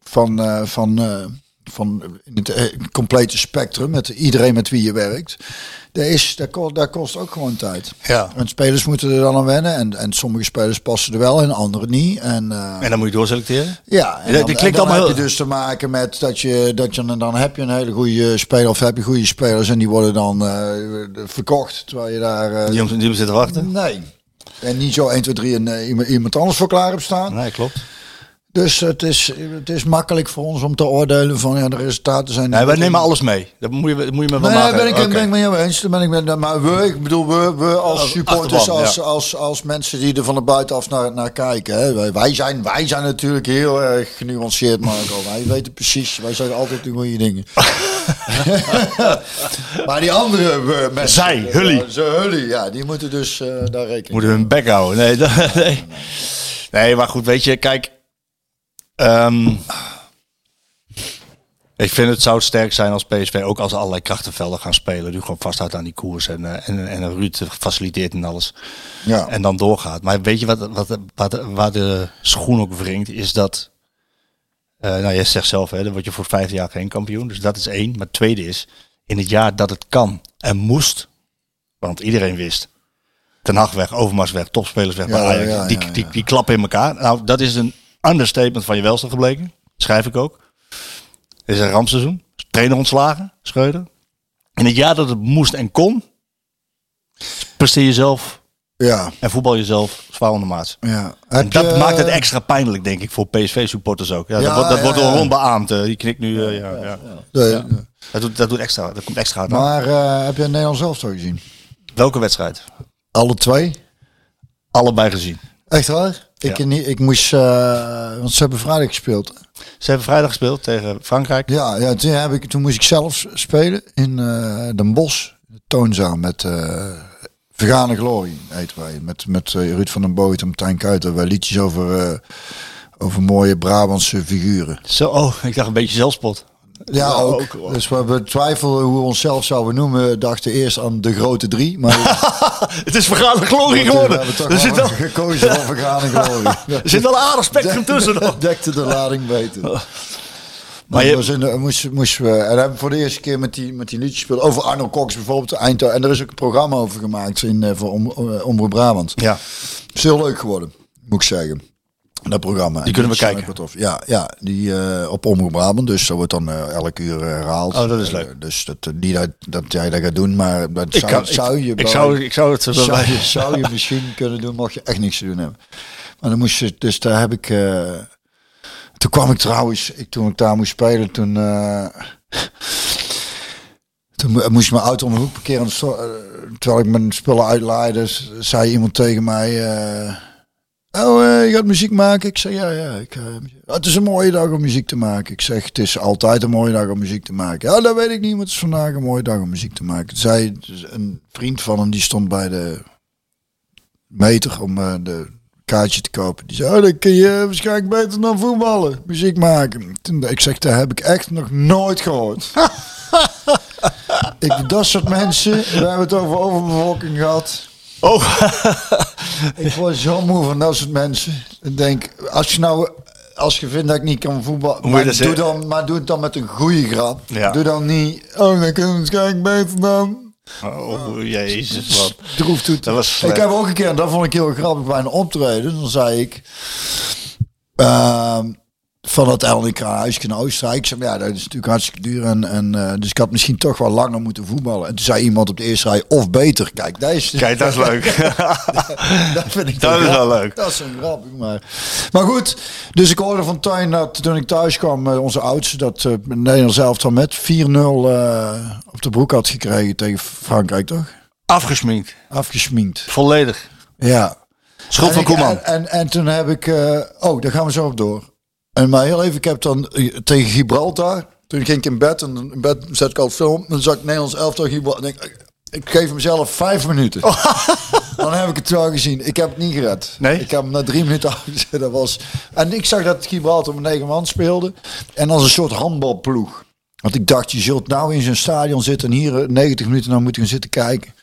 van, eh, van, eh, van in het eh, complete spectrum, met iedereen met wie je werkt. Dat, is, dat, kost, dat kost ook gewoon tijd. Ja. En spelers moeten er dan aan wennen. En, en sommige spelers passen er wel en andere niet. En, eh, En dan moet je doorselecteren. ja, en Ja, dan, en klinkt dan allemaal heb je dus te maken met dat je, dat je dan heb je een hele goede speler of heb je goede spelers en die worden dan eh, verkocht terwijl je daar Die jongens die zitten wachten. nee en niet zo 1 2 3 en iemand, iemand anders voor klaar hebt staan. Nee, klopt. Dus het is, het is makkelijk voor ons om te oordelen van ja de resultaten zijn. Nee, wij nemen alles mee. Dat moet je, dat moet je me wel Nee, maken. ben ik, Oké. ben ik met jou eens. Daar Ben ik met, maar we, ik bedoel, we, we als supporters, als, ja. als, als mensen die er van de buitenaf naar, naar kijken. Hè. Wij, wij, zijn, wij zijn natuurlijk heel erg genuanceerd, Marco. Wij weten precies, wij zeggen altijd de goede dingen. maar die andere mensen. Zij, Hully. Ze Hully, ja, die moeten dus eh, daar rekening Moeten hun bek houden. Nee, nee. nee, maar goed, weet je, kijk. Ehm, ik vind het zou sterk zijn als PSV ook als allerlei krachtenvelden gaan spelen. Nu gewoon vasthoudt aan die koers en, eh, en, en Ruud faciliteert en alles. Ja. En dan doorgaat. Maar weet je wat, wat, wat, waar de schoen ook wringt, is dat. eh, nou, jij zegt zelf, hè, dan word je voor vijf jaar geen kampioen. Dus dat is één. Maar het tweede is, in het jaar dat het kan en moest, want iedereen wist. Ten Hag weg, Overmars weg, topspelers weg bij Ja, Ajax. ja, die, ja. Die, die klappen in elkaar. Nou, dat is een understatement van je welste gebleken. Schrijf ik ook. Het is een rampseizoen. Trainer ontslagen, Schreuder. In het jaar dat het moest en kon, presteer jezelf Ja, en voetbal jezelf zwaar onder maat. ja. En dat je- maakt het extra pijnlijk, denk ik, voor PSV-supporters ook. Ja, Ja, dat wordt, dat ja, wordt. Ron beaamd. eh, die knikt nu. eh, ja, ja. Dat, doet, dat doet extra. Dat komt extra hard aan. Maar eh, heb je een Nederlands elftal gezien? Welke wedstrijd? Alle twee? Allebei gezien. Echt waar? Ik, Ja. ik moest, eh, want ze hebben vrijdag gespeeld. Ze hebben vrijdag gespeeld tegen Frankrijk. Ja, ja toen, heb ik, toen moest ik zelf spelen in eh Den Bosch. De toonzaal met eh Vergane Glorie, heten wij. Met, met Ruud van den Boot en Martijn Kuiter. Wij liedjes over, over mooie Brabantse figuren. Zo, oh, ik dacht een beetje zelfspot. Ja, ook. Dus we betwijfelden hoe we onszelf zouden noemen. Dachten eerst aan de grote drie. Maar Het is vergane glorie we geworden. hebben toch Er zit, wel, gekozen voor Vergane Glorie. er zit wel een aardig spectrum tussen nog. Dekte de lading beter. Maar Maar je- was in de, moesten, moesten we, en hebben we voor de eerste keer met die, met die liedjes gespeeld. Over Arno Cox bijvoorbeeld, Eindhoven. En er is ook een programma over gemaakt in, eh, voor om, eh, Omroep Brabant. Ja, is heel leuk geworden, moet ik zeggen. Dat programma. Die kunnen we kijken. wat tof. Ja, ja, die eh, op Omroep Brabant. Dus dat wordt dan eh, elke uur eh, herhaald. Oh, dat is leuk. dus dat, niet dat, dat jij dat gaat doen, maar dat ik, zou, kan, zou je... ik, bij- zou, ik zou het zo zou, bij. je, zou je misschien kunnen doen, mocht je echt niks te doen hebben. Maar dan moest je, dus daar heb ik. toen kwam ik trouwens, ik, toen ik daar moest spelen, toen. toen mo- moest ik mijn auto om de hoek parkeren. terwijl ik mijn spullen uitlaaide, zei iemand tegen mij. Oh, eh, je gaat muziek maken? Ik zeg ja, ja. Ik, eh, "Ah, het is een mooie dag om muziek te maken. Ik zeg, het is altijd een mooie dag om muziek te maken. Ja, dat weet ik niet, maar het is vandaag een mooie dag om muziek te maken. Zei dus een vriend van hem, die stond bij de meter om eh, de kaartje te kopen. Die zei, oh, dan kun je waarschijnlijk beter dan voetballen, muziek maken. Toen, ik zeg, dat heb ik echt nog nooit gehoord. ik, dat soort mensen, we hebben het over overbevolking gehad. Oh, Ik word zo moe van dat soort mensen. Ik denk, als je nou, als je vindt dat ik niet kan voetballen, maar doe, dan, maar doe het dan met een goede grap. Ja. Doe dan niet, oh, dan kun je waarschijnlijk beter dan. Oh, jezus, wat. Droeftoet. Dat was ik heb ook een keer, en dat vond ik heel grappig bij een optreden. Dan zei ik ehm, van het LNK huisje in Oostenrijk. Ik zei, ja, dat is natuurlijk hartstikke duur. En, en, eh, dus ik had misschien toch wel langer moeten voetballen. En toen zei iemand op de eerste rij, of beter. Kijk, dat is, Kijk, dat is leuk. dat vind ik Dat is wel leuk. Dat is een grappig, maar... Maar goed, dus ik hoorde van Tuin dat toen ik thuis kwam, eh, onze oudste, dat eh Nederland zelf dan met 4-0 eh, op de broek had gekregen tegen Frankrijk, toch? Afgesminkt. Afgesminkt. Volledig. Ja. Schuld van Koeman. En, en, en toen heb ik... oh, daar gaan we zo op door. En maar heel even, ik heb dan eh, tegen Gibraltar... Toen ging ik in bed en in bed zet ik al film. Dan zag ik Nederlands elftal Gibraltar. Ik, ik geef mezelf vijf minuten. Dan heb ik het wel gezien. Ik heb het niet gered. Nee? Ik heb hem na drie minuten afgezet. Dat was... En ik zag dat Gibraltar met negen man speelde. En als een soort handbalploeg. Want ik dacht, je zult nou in zo'n stadion zitten en hier eh, 90 minuten naar moeten gaan zitten kijken.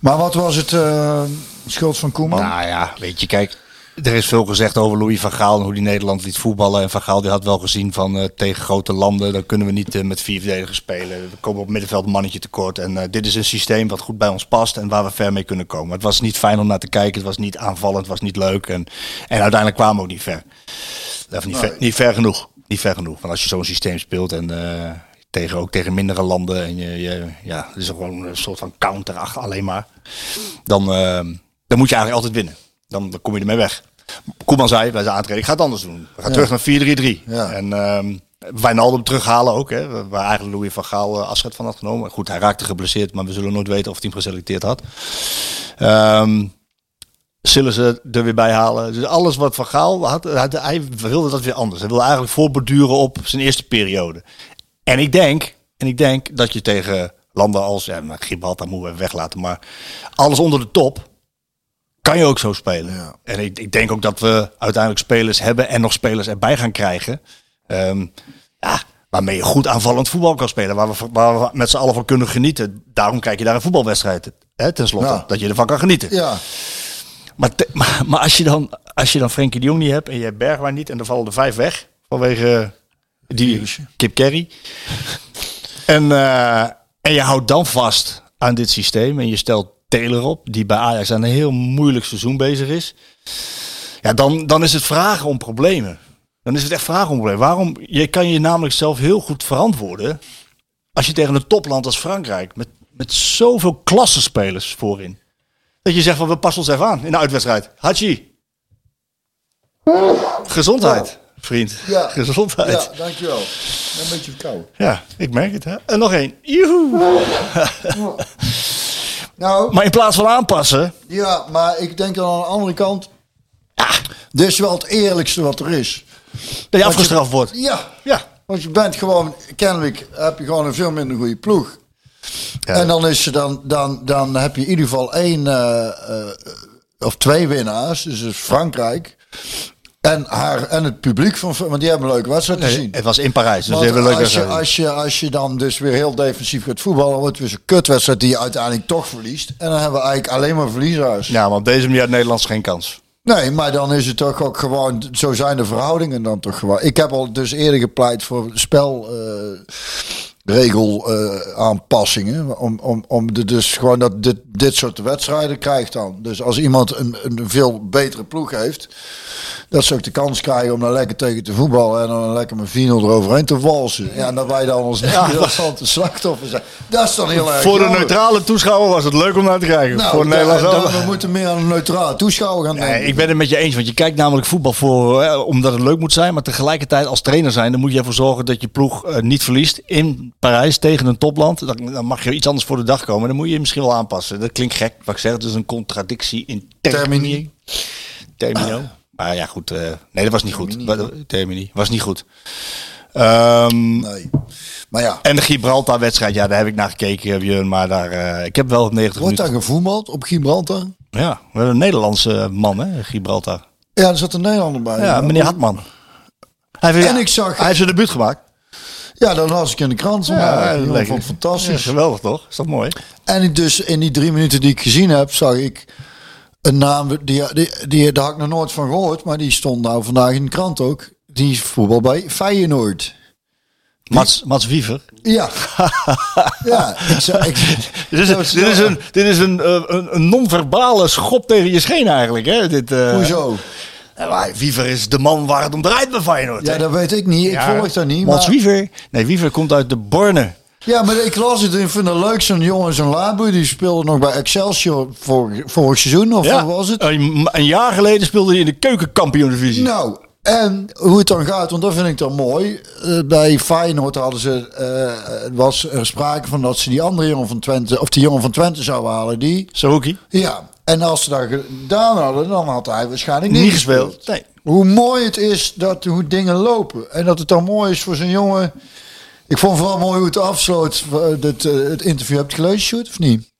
Maar wat was het eh, schuld van Koeman? Nou ja, weet je, kijk. Er is veel gezegd over Louis van Gaal en hoe die Nederland liet voetballen. En van Gaal die had wel gezien van eh, tegen grote landen, dan kunnen we niet eh, met vier verdedigers spelen. We komen op middenveld een mannetje tekort. En eh, dit is een systeem wat goed bij ons past en waar we ver mee kunnen komen. Het was niet fijn om naar te kijken, het was niet aanvallend, het was niet leuk. En, en uiteindelijk kwamen we ook niet ver. Of niet, ver, niet ver genoeg. Niet ver genoeg. Want als je zo'n systeem speelt en tegen, ook tegen mindere landen. En je, je, ja, het is gewoon een soort van counter alleen maar. Dan, dan moet je eigenlijk altijd winnen. Dan, dan kom je ermee weg. Koeman zei bij zijn aantreden, ik ga het anders doen. We gaan terug naar 4-3-3. Ja. En ehm Wijnaldum terughalen ook. Hè, waar eigenlijk Louis van Gaal eh, afscheid van had genomen. Goed, hij raakte geblesseerd, maar we zullen nooit weten of hij hem geselecteerd had. Ehm zullen ze er weer bij halen. Dus alles wat Van Gaal had, had- hij wilde dat weer anders. Hij wilde eigenlijk voorborduren op zijn eerste periode. En ik denk, en ik denk dat je tegen landen als ja, Gibraltar moeten we weglaten, maar alles onder de top kan je ook zo spelen. Ja. En ik, ik denk ook dat we uiteindelijk spelers hebben en nog spelers erbij gaan krijgen. Ehm, ja, waarmee je goed aanvallend voetbal kan spelen. Waar we, waar we met z'n allen van kunnen genieten. Daarom kijk je naar een voetbalwedstrijd. Hè, ten slotte, Ja. dat je ervan kan genieten. Ja, Maar, te- maar, maar als je dan, als je dan Frenkie de Jong niet hebt en je hebt Bergwijn niet en dan vallen er vijf weg vanwege die Kip Kerry. En, eh, en je houdt dan vast aan dit systeem en je stelt Taylor op, die bij Ajax aan een heel moeilijk seizoen bezig is. Ja, dan, dan is het vragen om problemen. Dan is het echt vragen om problemen. Waarom? Je kan je namelijk zelf heel goed verantwoorden als je tegen een topland als Frankrijk met, met zoveel klassenspelers voorin. Dat je zegt van we passen ons even aan in de uitwedstrijd. Hachi. Gezondheid, vriend. Ja. Gezondheid. ja dankjewel. Een beetje verkouden. Ja, ik merk het. Hè? En nog één. Joehoe. Nou, Maar in plaats van aanpassen. ja, maar ik denk dan aan de andere kant. Dit is wel het eerlijkste wat er is. Dat je afgestraft wordt. Ja, Ja. want je bent gewoon, kennelijk heb je gewoon een veel minder goede ploeg. Ja. En dan, is dan, dan, dan heb je in ieder geval één eh, eh, of twee winnaars. Dus Frankrijk. En, haar, en het publiek van want die hebben een leuke wedstrijd Nee, gezien. het was in Parijs. Dus Want even leuk als, je, als, je, als je dan dus weer heel defensief gaat voetballen, wordt het weer zo'n kutwedstrijd die je uiteindelijk toch verliest. En dan hebben we eigenlijk alleen maar verliezers. Ja, maar op deze manier had Nederlands geen kans. Nee, maar dan is het toch ook gewoon, zo zijn de verhoudingen dan toch gewoon. Ik heb al dus eerder gepleit voor spelregel eh, aanpassingen. Om, om, om de, dus gewoon dat dit, dit soort wedstrijden krijgt dan. Dus als iemand een, een veel betere ploeg heeft, dat ze ook de kans krijgen om daar lekker tegen te voetballen en dan lekker met 4-0 eroverheen te walsen. Ja, en dat wij dan als Nederland de slachtoffer zijn. Dat is dan heel erg Voor de jammer. neutrale toeschouwer was het leuk om naar te kijken. Nou, Voor Nederland da- wel. da- we moeten meer aan een neutrale toeschouwer gaan denken. Nee, ik ben het met je eens. Want je kijkt namelijk voetbal voor, hè, omdat het leuk moet zijn. Maar tegelijkertijd als trainer zijn, dan moet je ervoor zorgen dat je ploeg eh, niet verliest in Parijs tegen een topland. Dan, dan mag je iets anders voor de dag komen. Dan moet je je misschien wel aanpassen. Dat klinkt gek, wat ik zeg. Het is een contradictie in termini. Termino. Maar ja, goed. eh, nee, dat was niet goed. Termini. Was niet goed. Ehm, Nee. Maar ja, en de Gibraltar-wedstrijd, ja, daar heb ik naar gekeken, Björn. Maar daar, eh, ik heb wel op 90 wordt daar minuten... gevoetbald op Gibraltar? Ja, we hebben een Nederlandse man, hè, Gibraltar. Ja, er zat een Nederlander bij. Ja, meneer Hartman. Hij heeft, En ja, ik zag- hij heeft zijn debuut gemaakt. Ja, dan las ik in de krant. Ja, ik vond het fantastisch. Ja, geweldig toch? Is dat mooi? En ik dus in die drie minuten die ik gezien heb, zag ik een naam, die, die, die, daar had ik nog nooit van gehoord, maar die stond nou vandaag in de krant ook. Die is voetbal bij Feyenoord. Mats, Mats Wiever. Ja. ja, ik zou, ik, Dit is, een- dit is een, dit is een, eh, een, een non-verbale schop tegen je scheen eigenlijk. Hè? Dit, eh, hoezo? Maar Wiever is de man waar het om draait bij Feyenoord. Ja, hè? dat weet ik niet. Ik Ja, volg dat niet. Mats Maar, Wiever? Nee, Wiever komt uit de Borne. ja, maar ik las het en ik vind het leuk. Zo'n jongen, zo'n Laboe, die speelde nog bij Excelsior vorig, vorig seizoen. Of Ja, was het? Een, een jaar geleden speelde hij in de keukenkampioen-divisie. Nou, en hoe het dan gaat, want dat vind ik dan mooi. Eh, bij Feyenoord hadden ze, eh, was er sprake van dat ze die andere jongen van Twente, of die jongen van Twente zouden halen. Die, Saruki. ja, en als ze dat gedaan hadden, dan had hij waarschijnlijk niet, Niet gespeeld. Nee. Hoe mooi het is dat hoe dingen lopen. En dat het dan mooi is voor zo'n jongen. Ik vond vooral mooi hoe het afsloot. eh, Het, eh, het interview. Heb je het gelezen, Sjoerd, of niet?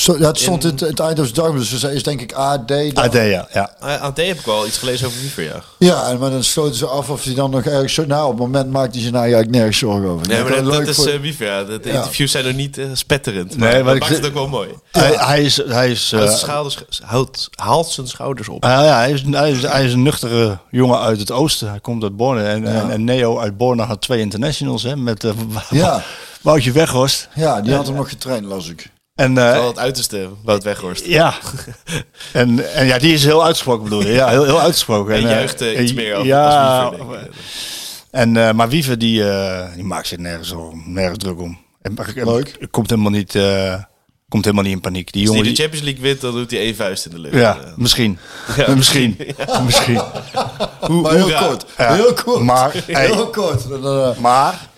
Zo, ja, het stond in het, het Eindhoven Dagblad. Dus dat is denk ik AD. dan. AD, ja. ja. Uh, aan D heb ik wel iets gelezen over Wiever, ja. Ja, en maar dan sloten ze af of hij dan nog ergens... zo- Nou, op het moment maakt hij zich nou eigenlijk nergens zorgen over. Nee, Ik maar dat, is voor- eh, Wiever, ja. De, de Ja. interviews zijn nog niet eh, spetterend. Nee, maar maar dat ik maakt het ook wel mooi. Hij, hij is... Hij is eh, schouders, houdt, haalt zijn schouders op. Ah, ja, hij is, hij, is, hij is een nuchtere jongen uit het oosten. Hij komt uit Borne. En, en, en Neo uit Borne had twee internationals. Hè, met eh, Ja. Woutje Weghorst. Ja, die had hem nog getraind, las ik. En, eh, Wel het uiterste, Wout Weghorst. ja. en, en ja, die is heel uitgesproken bedoel je. Ja, heel, heel uitgesproken. En eh, juicht eh, iets eh, meer over ja, als Wiever. En, eh, maar Wiever, die, eh, die maakt zich nergens, om, nergens druk om. En, en- Leuk. Komt helemaal niet... eh, komt helemaal niet in paniek. Die Als jongen hij de die, Champions League wint, dan doet hij één vuist in de lucht. ja, Eh, misschien. Ja. Misschien. misschien. hoe, Maar heel kort. Ja. Heel kort. Maar, heel kort. Eh, Maar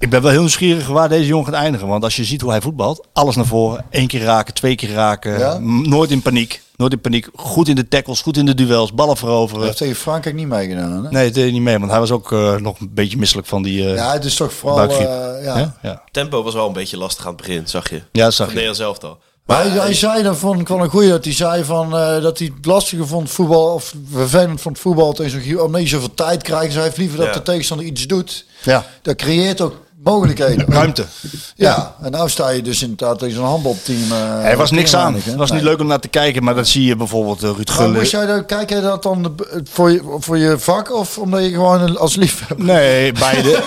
ik ben wel heel nieuwsgierig waar deze jongen gaat eindigen. Want als je ziet hoe hij voetbalt, alles naar voren, één keer raken, twee keer raken, Ja? nooit in paniek. Nooit in paniek. Goed in de tackles, goed in de duels, ballen Hij veroveren. heeft tegen Frankrijk niet meegedaan. Hè? Nee, het deed niet mee, want hij was ook eh, nog een beetje misselijk van die eh Ja, het is toch vooral... eh, ja. Tempo was wel een beetje lastig aan het begin, zag je. ja, dat zag Van je. Nederland zelf al. Maar hij, hij zei, dat vond ik wel een goeie, dat hij zei van, eh, dat hij het lastiger vond voetbal, of vervelend vond voetbal tegen zo'n omdat je zoveel tijd krijgt. Hij heeft liever dat Ja. de tegenstander iets doet. Ja, Dat creëert ook mogelijkheden. ruimte. Ja, en nou sta je dus inderdaad tegen zo'n handbalteam. eh, Er was niks aan. Het was niet leuk om naar te kijken, maar dat zie je bijvoorbeeld uh, Ruud Gullit. moest jij dan, kijk jij dat dan voor je, voor je vak of omdat je gewoon als liefhebber? Nee, beide.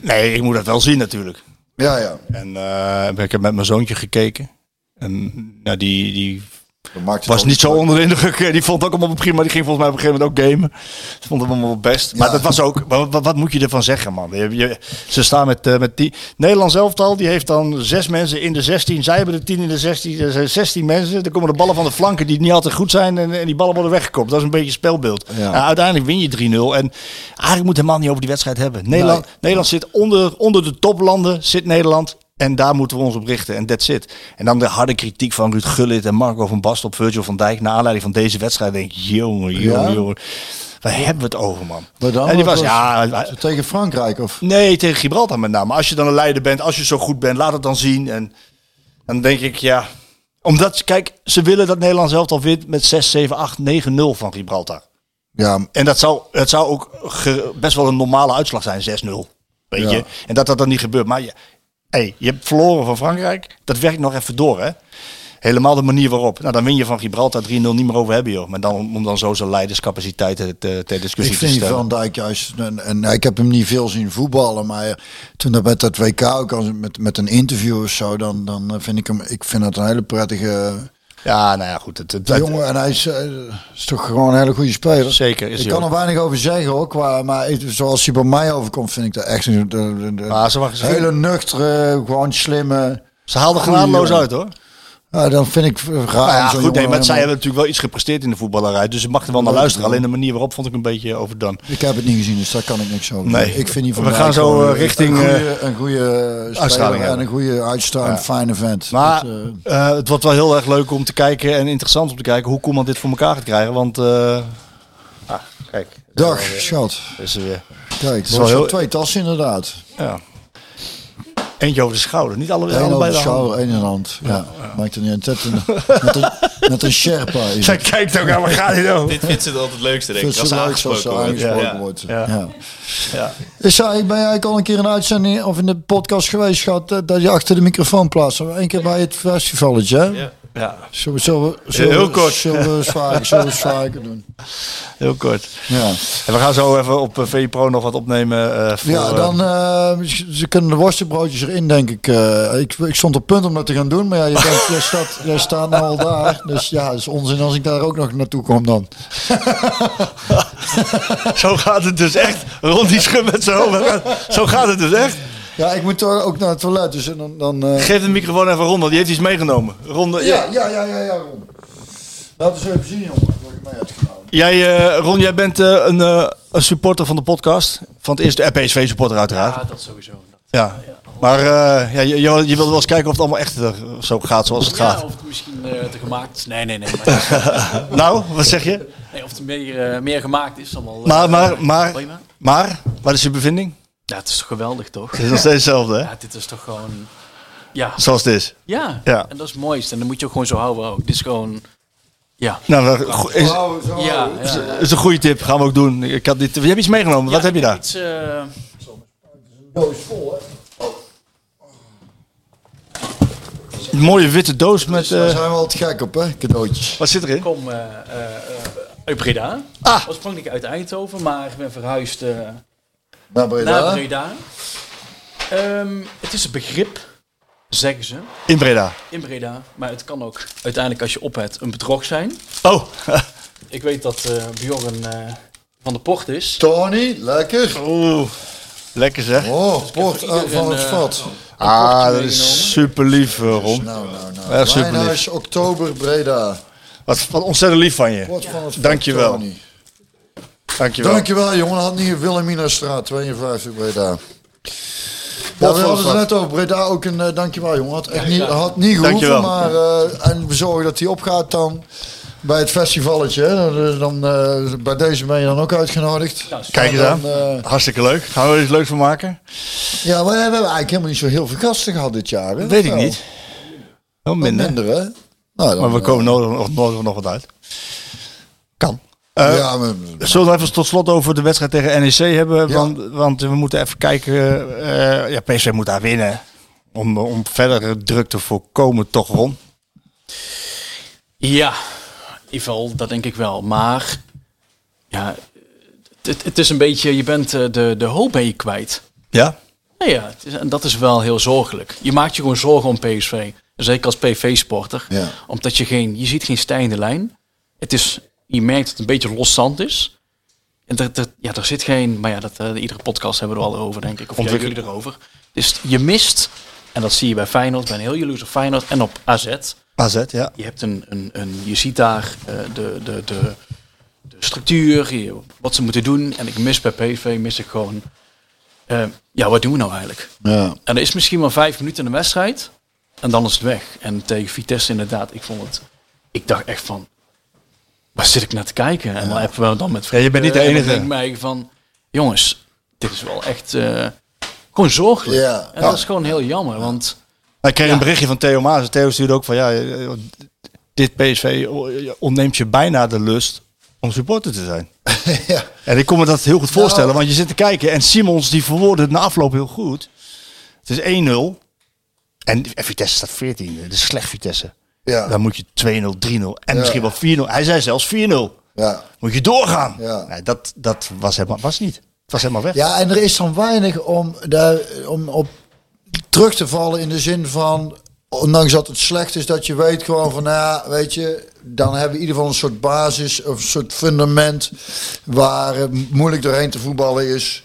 nee, ik moet dat wel zien natuurlijk. Ja, ja. En eh, ik heb met mijn zoontje gekeken. En ja, die, die was niet zo onder de indruk. Die vond ook allemaal prima. Die ging volgens mij op een gegeven moment ook gamen. Ze vond het allemaal best. Maar Ja. dat was ook... Wat, wat- moet je ervan zeggen, man? Je, je- ze staan met, eh, met die... Nederlands elftal, die heeft dan zes mensen in de 16. Zij hebben de 10 in de 16. Er zijn 16 mensen. Dan komen de ballen van de flanken die niet altijd goed zijn. En, en die ballen worden weggekopt. Dat is een beetje spelbeeld. Ja. En uiteindelijk win je 3-0. En eigenlijk moet helemaal niet over die wedstrijd hebben. Nederland, Nee. Nederland zit onder, onder de toplanden. Zit Nederland. En daar moeten we ons op richten. En that's it. En dan de harde kritiek van Ruud Gullit en Marco van Basten op Virgil van Dijk. Naar aanleiding van deze wedstrijd denk ik, jongen, jongen, Ja? jongen. Waar hebben we het over, man? Maar dan en die was, ja... Tegen Frankrijk of? Nee, tegen Gibraltar met name. Als je dan een leider bent, als je zo goed bent, laat het dan zien. En dan denk ik, ja... Omdat, kijk, ze willen dat Nederland zelf al wint met 6, 7, 8, 9, 0 van Gibraltar. Ja, En dat zou, het zou ook best wel een normale uitslag zijn, 6-0. Weet Ja. je? En dat dat dan niet gebeurt. Maar je, hey, je hebt verloren van Frankrijk. Dat werkt nog even door, hè? Helemaal de manier waarop. Nou, dan win je van Gibraltar 3-0 niet meer over hebben, joh. Maar dan om dan zo zijn leiderscapaciteiten te, ter discussie ik te vind die stellen. Van Dijk juist, en, en ik heb hem niet veel zien voetballen, maar toen dat met dat WK ook met, met een interview of zo, dan, dan vind ik hem, ik vind dat een hele prettige Ja, nou ja, goed. Het, het, jongen. En hij is, eh, is toch gewoon een hele goede speler. Zeker, is ik kan ook. er weinig over zeggen qua, maar zoals hij bij mij overkomt, vind ik dat echt een de, de, de- Maar ze hele nuchtere, gewoon slimme. Ze haalden Goeie genadeloos uit, hoor. Ja, dan vind ik raar. Nou ja, zo'n goed, nee, maar zij hebben natuurlijk wel iets gepresteerd in de voetballerij. Dus ik mag er wel naar luisteren. Alleen de manier waarop vond ik een beetje overdone. Ik heb het niet gezien, dus daar kan ik niks over Nee. Ik vind die van We gaan zo, eh, een- richting, een eh, goede, een goede uitstraling en een goede uitstraling, Ja. fijne vent. Maar Dat, eh, eh, het wordt wel heel erg leuk om te kijken en interessant om te kijken hoe Koeman dit voor elkaar gaat krijgen. Want, eh, ah, kijk. dag, schat. Is er weer. Kijk, is er wel zijn heel- twee tassen inderdaad. Ja. Eentje over de schouder. Niet alle, Eén over allebei de schouder, één in de hand. Ja, maakt er niet een- Met een, met een Sherpa. is Zij het. kijkt ook aan, waar gaat hij nou? Dit vindt ze altijd het leukste, denk ik. Vindt Als ze aangesproken wordt. aangesproken Ja. wordt. Ja. Ja. Ja. Is hij, ben jij eigenlijk al een keer in een uitzending of in de podcast geweest gehad dat, je achter de microfoon plaatst? Eén keer bij het festivalletje, hè? Ja. Ja, Zullen we, zullen we, zullen Heel kort. Zullen we eens vaker, zullen we eens vaker doen? heel kort. Ja. En we gaan zo even op eh, VI Pro nog wat opnemen. eh, voor, Ja, dan eh, ze kunnen de worstenbroodjes erin, denk ik. Ik. Ik stond op punt om dat te gaan doen, maar ja, je jij, staat, jij staat nou al daar. Dus ja, het is onzin als ik daar ook nog naartoe kom dan. Zo gaat het dus echt. Rond die schub met hoofd. Zo gaat het dus echt. Ja, ik moet toch ook naar het toilet, dus dan... dan eh, Geef de microfoon even Ron, want die heeft iets meegenomen. Ron, eh, ja, ja, ja, ja, ja, Ron. Laten we eens even zien, jongen, wat ik mee heb genomen. Jij, eh, Ron, jij bent eh, een, eh, een supporter van de podcast. Van het eerste PSV-supporter uiteraard. Ja, dat sowieso. Ja. Maar eh, ja, je, je, je wilde wel eens kijken of het allemaal echt zo gaat zoals het Ja, gaat. of het misschien eh, te gemaakt is. Nee, nee, nee. Maar, Nou, wat zeg je? nee of het meer, meer gemaakt is, dan wel. eh, Maar, maar, maar, prima. maar, wat is je bevinding? Ja, het is toch geweldig, toch? Het is nog steeds hetzelfde, hè? Ja, dit is toch gewoon. Ja, Zoals het is. ja. Ja. en dat is het mooiste. En dan moet je ook gewoon zo houden ook. Dit is gewoon. Ja. Nou, is, zo. Ja, is, ja. is een goede tip. Gaan we ook doen. Ik had dit, je hebt iets meegenomen. Wat heb je daar? Iets, eh, doos vol, hè? Een mooie witte doos met... Daar eh, zijn we altijd gek op, hè? Cadeautjes. wat zit erin? kom eh, eh, eh, uit Breda. Ah. Oorspronkelijk uit Eindhoven, maar ik ben verhuisd Naar Breda. naar Breda. Ehm, het is een begrip, zeggen ze, In Breda. in Breda. Maar het kan ook uiteindelijk als je ophet een bedrog zijn. Oh, Ik weet dat eh Bjorn eh, van de Port is. Tony, lekker. Oeh, lekker zeg. Oh, port iedereen, van het eh, vat. Ah, dat is super lief, Ron. Nou, nou, nou. Ja, super lief. Oktober, Breda. Wat, wat ontzettend lief van je. Port van het vat, Dankjewel. Tony. Dankjewel. Dankjewel, jongen. Had niet Wilhelmina straat 52 Breda. Ja, we hadden het net over Breda ook een uh, dankjewel, jongen. Had echt niet, had niet gehoeven, Dankjewel. maar eh, en we zorgen dat hij opgaat dan bij het festivalletje. hè. Dan, dan, eh, bij deze ben je dan ook uitgenodigd. Kijk eens En aan. dan, eh, Hartstikke leuk. Gaan we er iets leuks van maken? ja, maar we hebben eigenlijk helemaal niet zo heel veel gasten gehad dit jaar. Hè? Weet ik Wel, niet. Wel minder. minder, hè? Nou, dan, Maar we eh, komen nodig, nog, nodig nog wat uit. Kan. Eh, ja, maar, Zullen we even tot slot over de wedstrijd tegen NEC hebben? Ja. Want, want we moeten even kijken. eh ja, PSV moet daar winnen. Om, om verdere druk te voorkomen, toch Ron? Ja, in ieder geval, dat denk ik wel. Maar ja, het, het is een beetje, je bent eh, de, de hoop ben je kwijt. Ja? Nou ja, het is, en dat is wel heel zorgelijk. Je maakt je gewoon zorgen om PSV. Zeker als PV-sporter. Ja. Omdat je geen, je ziet geen stijgende lijn. Het is, je merkt dat het een beetje loszand is. En er, er- ja, er zit geen, maar ja, dat, eh, iedere podcast hebben we er al over, denk ik. Of Ontwikkel- jullie erover. Dus je mist, en dat zie je bij Feyenoord, ik ben heel jaloers op Feyenoord en op AZ. AZ, ja. Je hebt een, een, een je ziet daar eh, de, de, de, de structuur, je- wat ze moeten doen. En ik mis bij PSV, mis ik gewoon, eh, ja, wat doen we nou eigenlijk? ja. En er is misschien maar vijf minuten in de wedstrijd. En dan is het weg. En tegen Vitesse inderdaad, ik vond het... Ik dacht echt van... Waar zit ik naar te kijken? En dan hebben we dan met Ja, je bent niet de enige. denk ik mij van... Jongens, dit is wel echt... eh, gewoon zorgelijk. Ja. En dat is gewoon heel jammer. Want Ik kreeg een berichtje van Theo Maas. Theo stuurde ook van ja, dit PSV ontneemt je bijna de lust om supporter te zijn. ja. En ik kon me dat heel goed voorstellen, Nou. want je zit te kijken en Simons die verwoordde het na afloop heel goed. Het is 1-0 en Vitesse staat 14. Dat is slecht Vitesse. Ja. Dan moet je 2-0, 3-0 en Ja. misschien wel 4-0. Hij zei zelfs 4-0. Ja. Moet je doorgaan. Ja. Nee, dat, dat was helemaal was niet. Het was helemaal weg. Ja, en er is dan weinig om, daar, om op terug te vallen in de zin van, ondanks dat het slecht is, dat je weet gewoon van, nou ja, weet je, dan hebben we in ieder geval een soort basis of een soort fundament waar het moeilijk doorheen te voetballen is.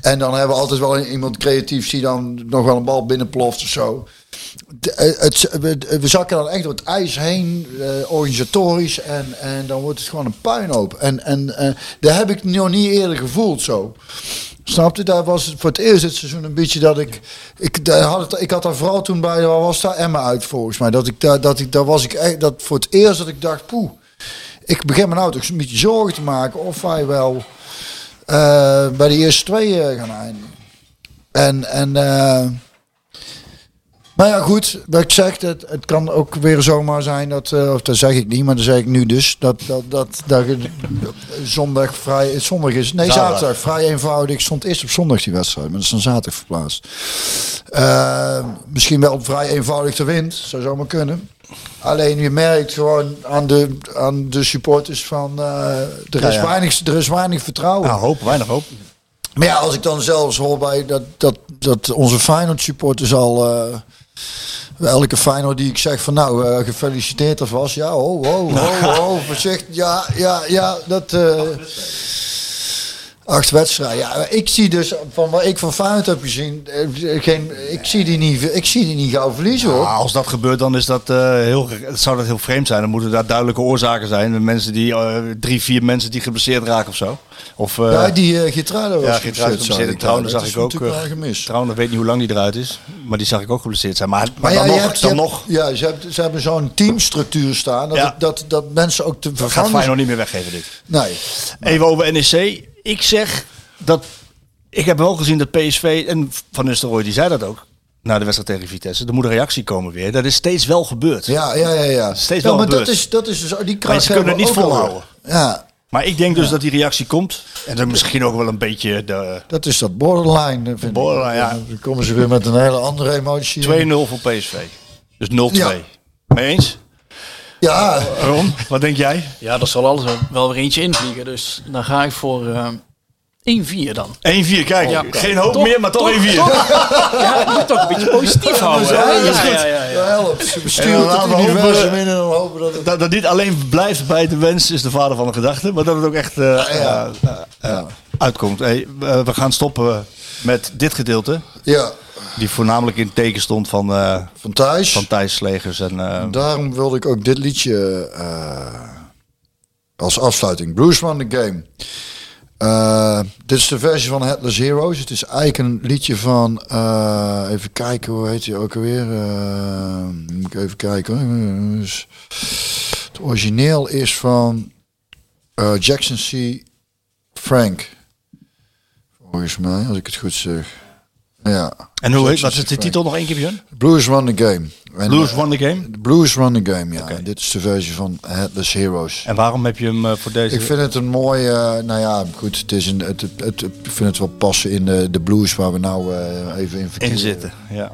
En dan hebben we altijd wel iemand creatiefs die dan nog wel een bal binnenploft of zo. Eh, het, we, zakken dan echt door het ijs heen, eh, organisatorisch, en, en dan wordt het gewoon een puinhoop. En, en eh, dat heb ik nog niet eerder gevoeld zo. Snap je? Daar was het voor het eerst dit seizoen een beetje dat ik. Ik, daar had, ik had daar vooral toen bij, waar was daar Emma uit volgens mij. Dat ik daar, dat ik, daar was ik echt, dat voor het eerst dat ik dacht, poeh. Ik begin me nou toch een beetje zorgen te maken of wij wel bij de eerste twee gaan eindigen. En, en maar ja, goed, wat ik zeg, het, het kan ook weer zomaar zijn dat, eh, of dat zeg ik niet, maar dat zeg ik nu dus, dat, dat, dat, dat, zondag vrij, zondag is, nee Zaterdag. zaterdag, vrij eenvoudig, stond eerst op zondag die wedstrijd, maar dat is dan zaterdag verplaatst. Eh, misschien wel vrij eenvoudig de wind, zou zomaar kunnen. Alleen je merkt gewoon aan de, aan de supporters van... eh, er, Ja, is ja. Weinig, er is weinig vertrouwen. Nou, hoop, weinig hoop. Maar ja, als ik dan zelfs hoor bij dat, dat, dat onze Feyenoord supporters al... elke Feyenoord die ik zeg van nou, eh, gefeliciteerd of was. Ja, oh, oh, oh, oh, voorzichtig. Ja, ja, ja, dat... eh, Acht wedstrijden. Ja, ik zie dus van wat ik van Feyenoord heb gezien, eh, geen, ik zie die niet, ik zie die niet gauw verliezen hoor. Ah, als dat gebeurt, dan is dat, eh, heel, zou dat heel vreemd zijn. Dan moeten daar duidelijke oorzaken zijn. Mensen die, eh, drie, vier mensen die geblesseerd raken of zo. Of, eh, ja, die uh, Geertruida was ja, geblesseerd, zag ik Trouwens, daar. zag Dat ik is ook. Trouwens, ik weet niet hoe lang die eruit is. Maar die zag ik ook geblesseerd zijn. Maar, maar, dan, nog, hebt, dan hebt- nog Ja, ze hebben, ze hebben zo'n teamstructuur staan. Dat, Ja. het- dat, dat mensen ook te gaat vervangen Feyenoord niet meer weggeven dit. Nee. Even over NEC. Ik zeg dat... Ik heb wel gezien dat PSV... En Van Nistelrooy die zei dat ook. Na de wedstrijd tegen Vitesse. Er moet een reactie komen weer. Dat is steeds wel gebeurd. Ja, ja, ja. ja. Steeds ja, wel maar dat gebeurd. is, dat is dus, die Maar ze kunnen het niet volhouden. Ja, Maar ik denk dus dat die reactie komt. En dan misschien ook wel een beetje de dat is dat borderline. Vind ik. Borderline, ja. Dan komen ze weer met een hele andere emotie. 2-0 voor PSV. Dus 0-2. Ja. Mee eens? Ja, Ron, wat denk jij? Ja, er zal alles wel- weer eentje invliegen. Dus dan ga ik voor eh 1-4 dan. 1-4, kijk. Ja. Geen hoop Toch- meer, maar toch, toch- 1-4. Ja, je moet toch een beetje positief houden. ja, Ja, dat is goed. ja, ja, ja. Ja, helpt. Dan het universum hopen- in en dan hopen dat het... Dat, dat dit alleen blijft bij de wens is de vader van de gedachte. Maar dat het ook echt eh, ja. eh, eh, eh, uitkomt. Hey, we gaan stoppen met dit gedeelte. Ja, Die voornamelijk in het teken stond van, eh, van Thijs. van Thijs Slegers. En, eh, Daarom wilde ik ook dit liedje eh, als afsluiting. Blues Won the Game. Dit is de versie van Headless Heroes. Het is eigenlijk een liedje van... even kijken, hoe heet hij ook alweer? Moet ik even kijken. hoor. Dus, het origineel is van Jackson C. Frank. Volgens mij, als ik het goed zeg. Ja. En hoe heet, wat is de titel nog één keer, Björn? Blues Won the Game. En, Blues eh, won the game. The Blues Run the Game, ja. Dit is de versie van Headless Heroes. En waarom heb je hem eh, voor deze... Ik vind het een mooie, eh, nou ja, goed, het is een, het, het, het- ik vind het wel passen in de, de blues waar we nou even in verkeren. in zitten. Ja,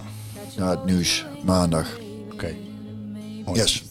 Ja, het nieuws, maandag. oké. Yes.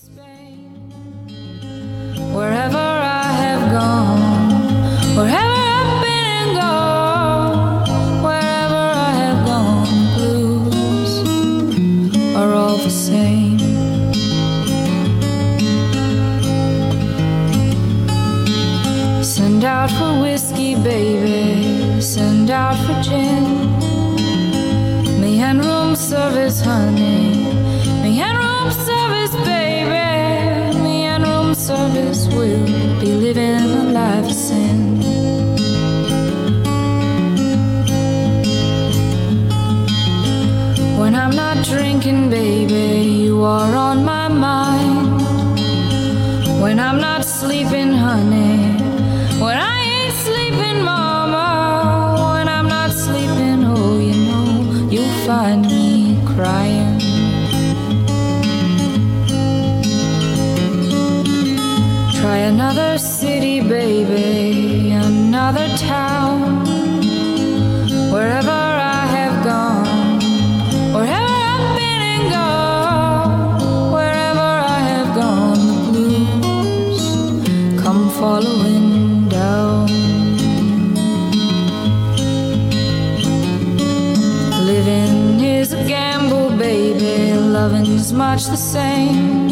Much the same.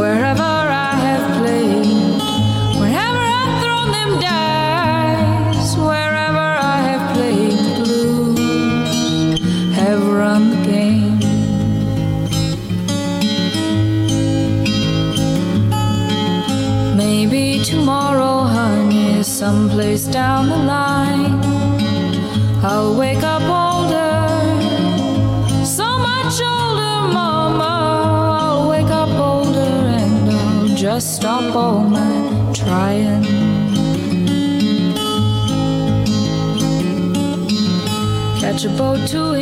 Wherever I have played, wherever I've thrown them dice, wherever I have played the blues, have run the game. Maybe tomorrow, honey, someplace down the line, I'll wake Just stop all my trying. Catch a boat to